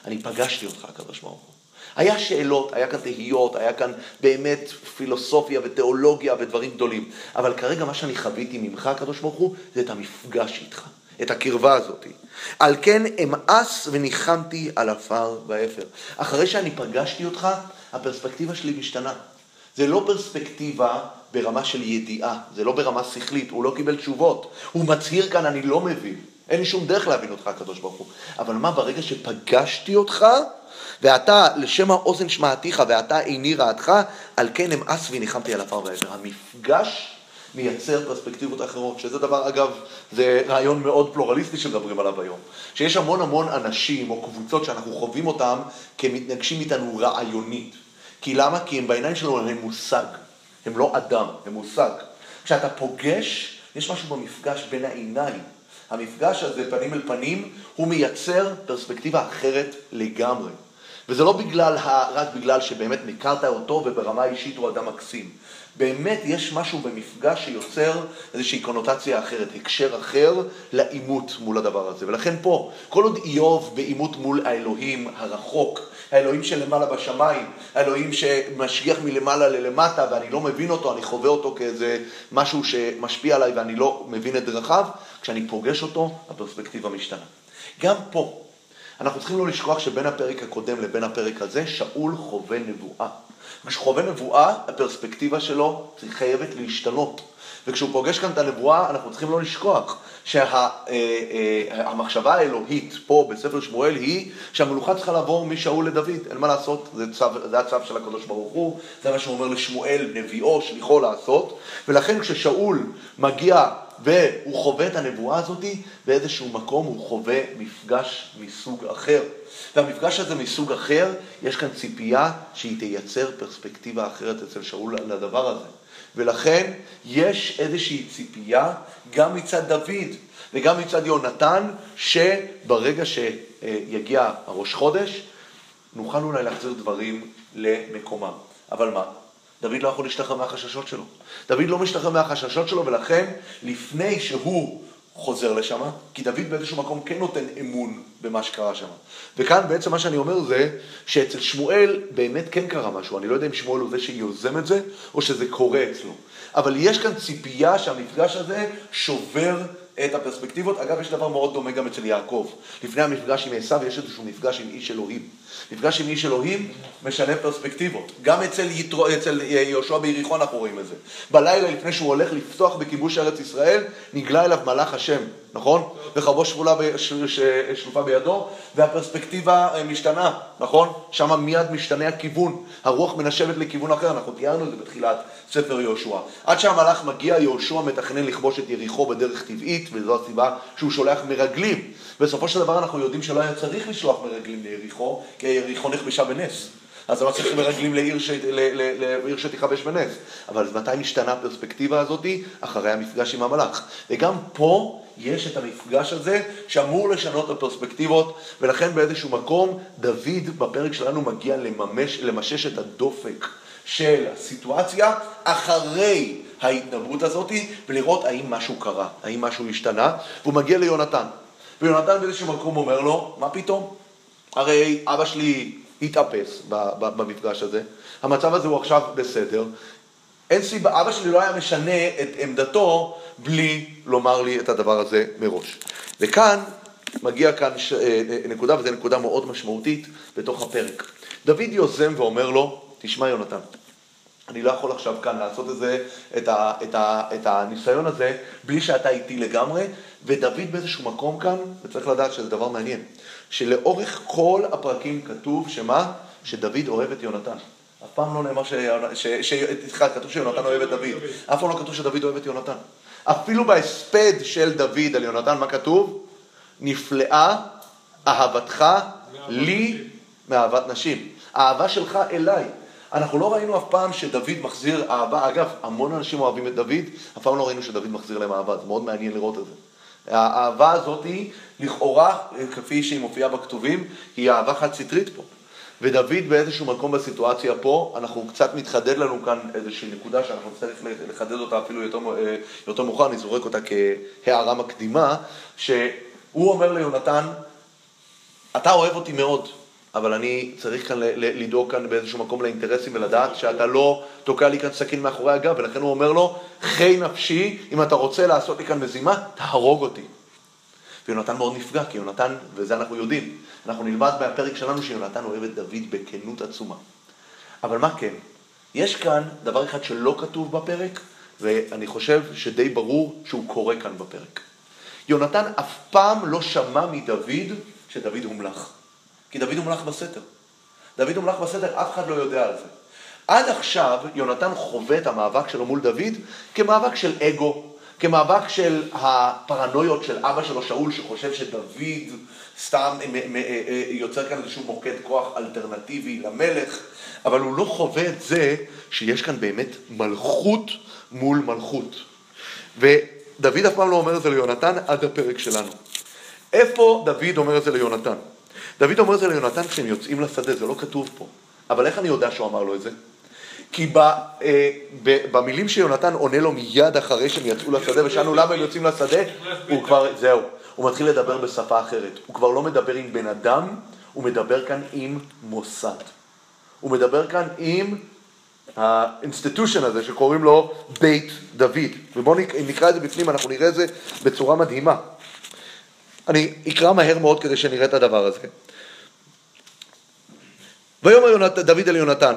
אני פגשתי אותך, הקדוש ברוך הוא. היה שאלות, היה כאן תהיות, היה כאן באמת פילוסופיה ותיאולוגיה ודברים גדולים. אבל כרגע מה שאני חוויתי ממך, הקדוש ברוך הוא, זה את המפגש איתך, את הקרבה הזאת. על כן אמאס וניחמתי על עפר ואפר. אחרי שאני פגשתי אותך, הפרספקטיבה שלי משתנה. זה לא פרספקטיבה ברמה של ידיעה, זה לא ברמה שכלית, הוא לא קיבל תשובות. הוא מצהיר כאן, אני לא מבין. אין לי שום דרך להבין אותך, הקדוש ברוך הוא. אבל מה, ברגע שפגשתי אותך, ואתה לשם האוזן שמעתיך, ואתה עיני רעתך, על כן אמאס וניחמתי על עפר והעבר. המפגש מייצר פרספקטיבות אחרות, שזה דבר, אגב, זה רעיון מאוד פלורליסטי שמדברים עליו היום. שיש המון המון אנשים או קבוצות שאנחנו חווים אותם כמתנגשים איתנו רעיונית. כי למה? כי הם בעיניים שלנו הם מושג. הם לא אדם, הם מושג. כשאתה פוגש, יש משהו במפגש בין העיניים. המפגש הזה, פנים אל פנים, הוא מייצר פרספקטיבה אחרת לגמרי. וזה לא בגלל, רק בגלל שבאמת הכרת אותו וברמה אישית הוא אדם מקסים. באמת יש משהו במפגש שיוצר איזושהי קונוטציה אחרת, הקשר אחר לעימות מול הדבר הזה. ולכן פה, כל עוד איוב בעימות מול האלוהים הרחוק, האלוהים שלמעלה בשמיים, האלוהים שמשגיח מלמעלה ללמטה ואני לא מבין אותו, אני חווה אותו כאיזה משהו שמשפיע עליי ואני לא מבין את דרכיו, כשאני פוגש אותו, הפרספקטיבה משתנה. גם פה, אנחנו צריכים לא לשכוח שבין הפרק הקודם לבין הפרק הזה, שאול חווה נבואה. כשהוא חווה נבואה, הפרספקטיבה שלו חייבת להשתנות. וכשהוא פוגש כאן את הנבואה, אנחנו צריכים לא לשכוח שהמחשבה שה, אה, אה, האלוהית פה בספר שמואל היא שהמלוכה צריכה לעבור משאול לדוד, אין מה לעשות, זה, צו, זה הצו של הקדוש ברוך הוא, זה מה שהוא אומר לשמואל, נביאו, שליחו לעשות, ולכן כששאול מגיע והוא חווה את הנבואה הזאת, באיזשהו מקום הוא חווה מפגש מסוג אחר. והמפגש הזה מסוג אחר, יש כאן ציפייה שהיא תייצר פרספקטיבה אחרת אצל שאול לדבר הזה. ולכן יש איזושהי ציפייה גם מצד דוד וגם מצד יונתן, שברגע שיגיע הראש חודש, נוכל אולי להחזיר דברים למקומם. אבל מה? דוד לא יכול להשתחרר מהחששות שלו. דוד לא משתחרר מהחששות שלו, ולכן לפני שהוא חוזר לשם, כי דוד באיזשהו מקום כן נותן אמון במה שקרה שם. וכאן בעצם מה שאני אומר זה שאצל שמואל באמת כן קרה משהו. אני לא יודע אם שמואל הוא זה שיוזם את זה, או שזה קורה אצלו. אבל יש כאן ציפייה שהמפגש הזה שובר את הפרספקטיבות. אגב, יש דבר מאוד דומה גם אצל יעקב. לפני המפגש עם עשיו יש איזשהו מפגש עם איש אלוהים. מפגש עם איש אלוהים משנה פרספקטיבות. גם אצל, יתרו, אצל יהושע ביריחו אנחנו רואים את זה. בלילה לפני שהוא הולך לפתוח בכיבוש ארץ ישראל, נגלה אליו מלאך השם, נכון? וחרבו שבולה שלופה בידו, והפרספקטיבה אה, משתנה, נכון? שם מיד משתנה הכיוון, הרוח מנשבת לכיוון אחר, אנחנו תיארנו את זה בתחילת ספר יהושע. עד שהמלאך מגיע, יהושע מתכנן לכבוש את יריחו בדרך טבעית, וזו הסיבה שהוא שולח מרגלים. בסופו של דבר אנחנו יודעים שלא היה צריך לשלוח מרגלים ליריחו, כי יריחו נכבשה בנס. אז לא צריך מרגלים לעיר, ש... לעיר שתכבש בנס. אבל מתי משתנה הפרספקטיבה הזאתי? אחרי המפגש עם המלאך. וגם פה יש את המפגש הזה שאמור לשנות את הפרספקטיבות, ולכן באיזשהו מקום דוד בפרק שלנו מגיע לממש, למשש את הדופק של הסיטואציה אחרי ההתנברות הזאת, ולראות האם משהו קרה, האם משהו השתנה, והוא מגיע ליונתן. ויונתן באיזשהו מקום אומר לו, מה פתאום? הרי אבא שלי התאפס במפגש הזה, המצב הזה הוא עכשיו בסדר, אין סיבה, אבא שלי לא היה משנה את עמדתו בלי לומר לי את הדבר הזה מראש. וכאן מגיע כאן ש... אה, אה, נקודה, וזו נקודה מאוד משמעותית בתוך הפרק. דוד יוזם ואומר לו, תשמע יונתן, אני לא יכול עכשיו כאן לעשות את זה, את, ה, את, ה, את הניסיון הזה, בלי שאתה איתי לגמרי, ודוד באיזשהו מקום כאן, וצריך לדעת שזה דבר מעניין, שלאורך כל הפרקים כתוב שמה? שדוד אוהב את יונתן. אף פעם לא נאמר כתוב שיונתן אוהב את דוד. אף פעם לא כתוב שדוד אוהב את יונתן. אפילו בהספד של דוד על יונתן, מה כתוב? נפלאה אהבתך לי מאהבת נשים. האהבה שלך אליי. אנחנו לא ראינו אף פעם שדוד מחזיר אהבה, אגב, המון אנשים אוהבים את דוד, אף פעם לא ראינו שדוד מחזיר להם אהבה, זה מאוד מעניין לראות את זה. האהבה הזאת היא, לכאורה, כפי שהיא מופיעה בכתובים, היא אהבה חד סטרית פה. ודוד באיזשהו מקום בסיטואציה פה, אנחנו קצת מתחדד לנו כאן איזושהי נקודה שאנחנו נצטרך לחדד אותה אפילו אה, יותר מאוחר, אני זורק אותה כהערה מקדימה, שהוא אומר ליונתן, אתה אוהב אותי מאוד, אבל אני צריך כאן לדאוג כאן באיזשהו מקום לאינטרסים ולדעת שאתה לא תוקע לי כאן סכין מאחורי הגב, ולכן הוא אומר לו, חי נפשי, אם אתה רוצה לעשות לי כאן מזימה, תהרוג אותי. ויונתן מאוד נפגע, כי יונתן, וזה אנחנו יודעים, אנחנו נלמד מהפרק שלנו שיונתן אוהב את דוד בכנות עצומה. אבל מה כן? יש כאן דבר אחד שלא כתוב בפרק, ואני חושב שדי ברור שהוא קורה כאן בפרק. יונתן אף פעם לא שמע מדוד שדוד הומלך. כי דוד הומלך בסתר. דוד הומלך בסתר, אף אחד לא יודע על זה. עד עכשיו יונתן חווה את המאבק שלו מול דוד כמאבק של אגו, כמאבק של הפרנויות של אבא שלו שאול שחושב שדוד סתם אה, אה, יוצר כאן איזשהו מוקד כוח אלטרנטיבי למלך, אבל הוא לא חווה את זה שיש כאן באמת מלכות מול מלכות. ודוד אף פעם לא אומר את זה ליונתן עד הפרק שלנו. איפה דוד אומר את זה ליונתן? דוד אומר את זה ליונתן כשהם יוצאים לשדה, זה לא כתוב פה. אבל איך אני יודע שהוא אמר לו את זה? כי ב, אה, ב, במילים שיונתן עונה לו מיד אחרי שהם יצאו לשדה, ושאלנו למה הם יוצאים לשדה, הוא כבר, זהו, הוא מתחיל לדבר בשפה אחרת. הוא כבר לא מדבר עם בן אדם, הוא מדבר כאן עם מוסד. הוא מדבר כאן עם ה institution הזה שקוראים לו בית דוד. ובואו נקרא את זה בפנים, אנחנו נראה את זה בצורה מדהימה. אני אקרא מהר מאוד כדי שנראה את הדבר הזה. ויאמר דוד אל יונתן,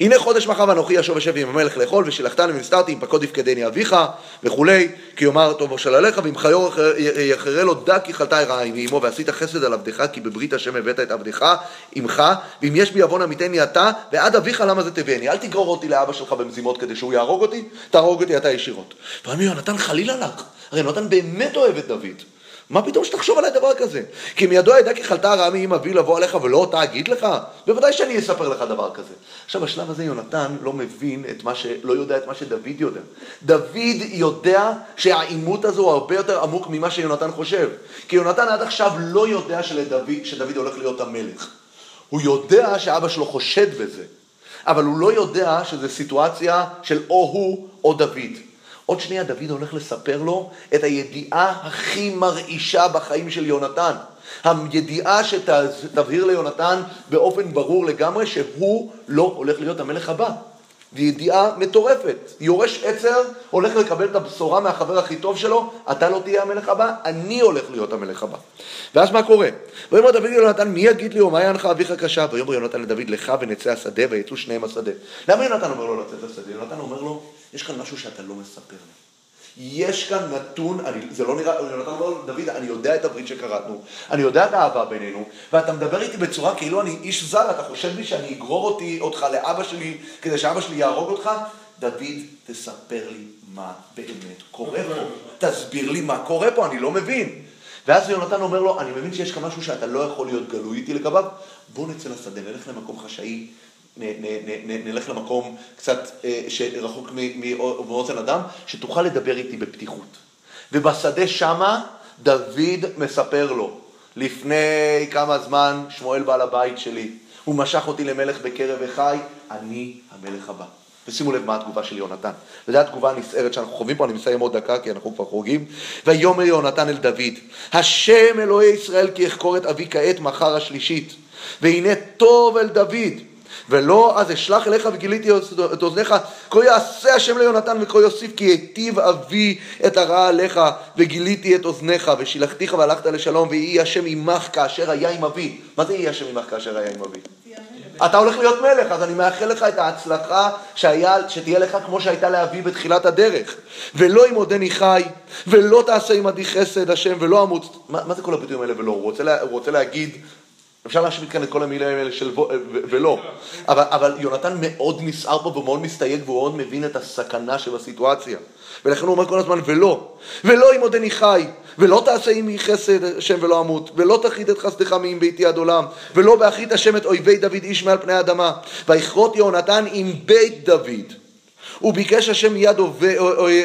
הנה חודש מחר ואנוכי ישוב אשב עם המלך לאכול ושלחתני ונסתרתי אם פקוד יפקדני אביך וכולי כה יאמר טוב אושר עליך ואם חרה יחרה לו דע כי חלתה רעה עמו ועשית חסד על עבדך כי בברית השם הבאת את עבדך עמך ואם יש בי עוון עמיתני אתה ועד אביך למה זה תביאני אל תגרור אותי לאבא שלך במזימות כדי שהוא יהרוג אותי תהרוג אותי אתה ישירות. ואומר יונתן חלילה לך. הרי יונתן באמת אוהב את דוד מה פתאום שתחשוב עליי דבר כזה? כי מידו ידע כי חלתה הרעה מאם אבי לבוא עליך ולא אותה אגיד לך? בוודאי שאני אספר לך דבר כזה. עכשיו, בשלב הזה יונתן לא מבין את מה ש... לא יודע את מה שדוד יודע. דוד יודע שהעימות הזה הוא הרבה יותר עמוק ממה שיונתן חושב. כי יונתן עד עכשיו לא יודע שלדוד, שדוד הולך להיות המלך. הוא יודע שאבא שלו חושד בזה, אבל הוא לא יודע שזו סיטואציה של או הוא או דוד. עוד שנייה דוד הולך לספר לו את הידיעה הכי מרעישה בחיים של יונתן. הידיעה שתבהיר ליונתן באופן ברור לגמרי שהוא לא הולך להיות המלך הבא. זו ידיעה מטורפת. יורש עצר הולך לקבל את הבשורה מהחבר הכי טוב שלו, אתה לא תהיה המלך הבא, אני הולך להיות המלך הבא. ואז מה קורה? ויאמר דוד ליונתן, מי יגיד לי ומה ינך אביך קשה? ויאמר יונתן לדוד, לך ונצא השדה, ויצאו שניהם השדה. למה יונתן אומר לו לצאת השדה? יונתן אומר לו, יש כאן משהו שאתה לא מספר לי. יש כאן נתון, אני, זה לא נראה, יונתן אומר, דוד, אני יודע את הברית שקראתנו, אני יודע את האהבה בינינו, ואתה מדבר איתי בצורה כאילו אני איש זר, אתה חושב לי שאני אגרור אותי, אותך לאבא שלי, כדי שאבא שלי יהרוג אותך? דוד, תספר לי מה באמת קורה פה. תסביר לי מה קורה פה, אני לא מבין. ואז יונתן אומר לו, אני מבין שיש כאן משהו שאתה לא יכול להיות גלוי איתי לגביו, בוא נצא לשדה, נלך למקום חשאי, נלך למקום קצת אה, רחוק מאוזן אדם, שתוכל לדבר איתי בפתיחות. ובשדה שמה דוד מספר לו, לפני כמה זמן שמואל בעל הבית שלי, הוא משך אותי למלך בקרב אחי, אני המלך הבא. ושימו לב מה התגובה של יונתן. וזו התגובה הנסערת שאנחנו חווים פה, אני מסיים עוד דקה כי אנחנו כבר חורגים. ויאמר יונתן אל דוד, השם אלוהי ישראל כי אחקור את אבי כעת מחר השלישית. והנה טוב אל דוד ולא אז אשלח אליך וגיליתי את אוזניך, כה יעשה השם ליונתן וכה יוסיף כי היטיב אבי את הרע עליך וגיליתי את אוזניך ושילחתיך והלכת לשלום ויהי השם עמך כאשר היה עם אבי. מה זה יהי השם עמך כאשר היה עם אבי? אתה הולך להיות מלך, אז אני מאחל לך את ההצלחה שהיה, שתהיה לך כמו שהייתה לאבי בתחילת הדרך. ולא אם עודני חי, ולא תעשה עמדי חסד השם, ולא אמות. מה, מה זה כל הביטויים האלה ולא? הוא רוצה, לה, הוא רוצה להגיד אפשר להשמיט כאן את כל המילים האלה של ולא, אבל, אבל יונתן מאוד נסער פה ומאוד מסתייג והוא מאוד מבין את הסכנה של הסיטואציה. ולכן הוא אומר כל הזמן ולא, ולא אם עודני חי, ולא תעשה עמי חסד השם ולא אמות, ולא תכרית את חסדך מעם ביתי עד עולם, ולא באחרית השם את אויבי דוד איש מעל פני האדמה, ויכרות יהונתן עם בית דוד. וביקש השם מיד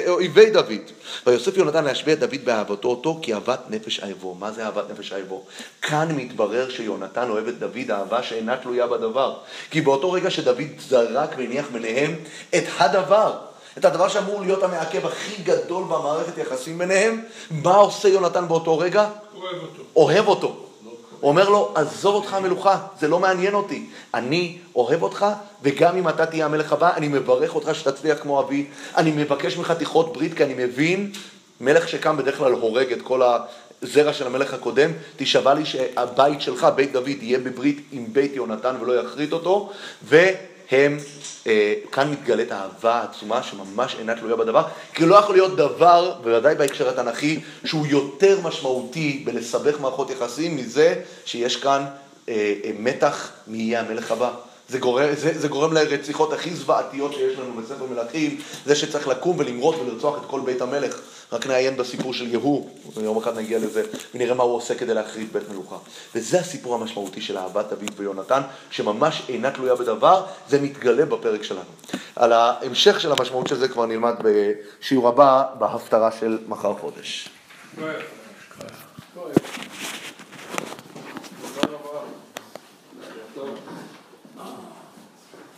אויבי דוד. ויוסף יונתן להשביע את דוד באהבתו אותו כי אהבת נפש אהבו. מה זה אהבת נפש אהבו? כאן מתברר שיונתן אוהב את דוד אהבה שאינה תלויה בדבר. כי באותו רגע שדוד זרק והניח ביניהם את הדבר, את הדבר שאמור להיות המעכב הכי גדול במערכת יחסים ביניהם, מה עושה יונתן באותו רגע? אוהב אותו. אוהב אותו. הוא אומר לו, עזוב אותך המלוכה, זה לא מעניין אותי. אני אוהב אותך, וגם אם אתה תהיה המלך הבא, אני מברך אותך שתצליח כמו אבי. אני מבקש ממך תכרות ברית, כי אני מבין, מלך שקם בדרך כלל הורג את כל הזרע של המלך הקודם, תשבע לי שהבית שלך, בית דוד, יהיה בברית עם בית יונתן ולא יכרית אותו, ו... הם, אה, כאן מתגלית אהבה עצומה שממש אינה תלויה בדבר, כי לא יכול להיות דבר, בוודאי בהקשר התנ"כי, שהוא יותר משמעותי בלסבך מערכות יחסים מזה שיש כאן אה, אה, מתח מי יהיה המלך הבא. זה גורם, זה, זה גורם לרציחות הכי זוועתיות שיש לנו בספר מלכים, זה שצריך לקום ולמרות ולרצוח את כל בית המלך. רק נעיין בסיפור של יהוא, יום אחד נגיע לזה, ונראה מה הוא עושה כדי להחריב בית מלוכה. וזה הסיפור המשמעותי של אהבת דוד ויונתן, שממש אינה תלויה בדבר, זה מתגלה בפרק שלנו. על ההמשך של המשמעות של זה כבר נלמד בשיעור הבא, בהפטרה של מחר חודש. כואב. כואב.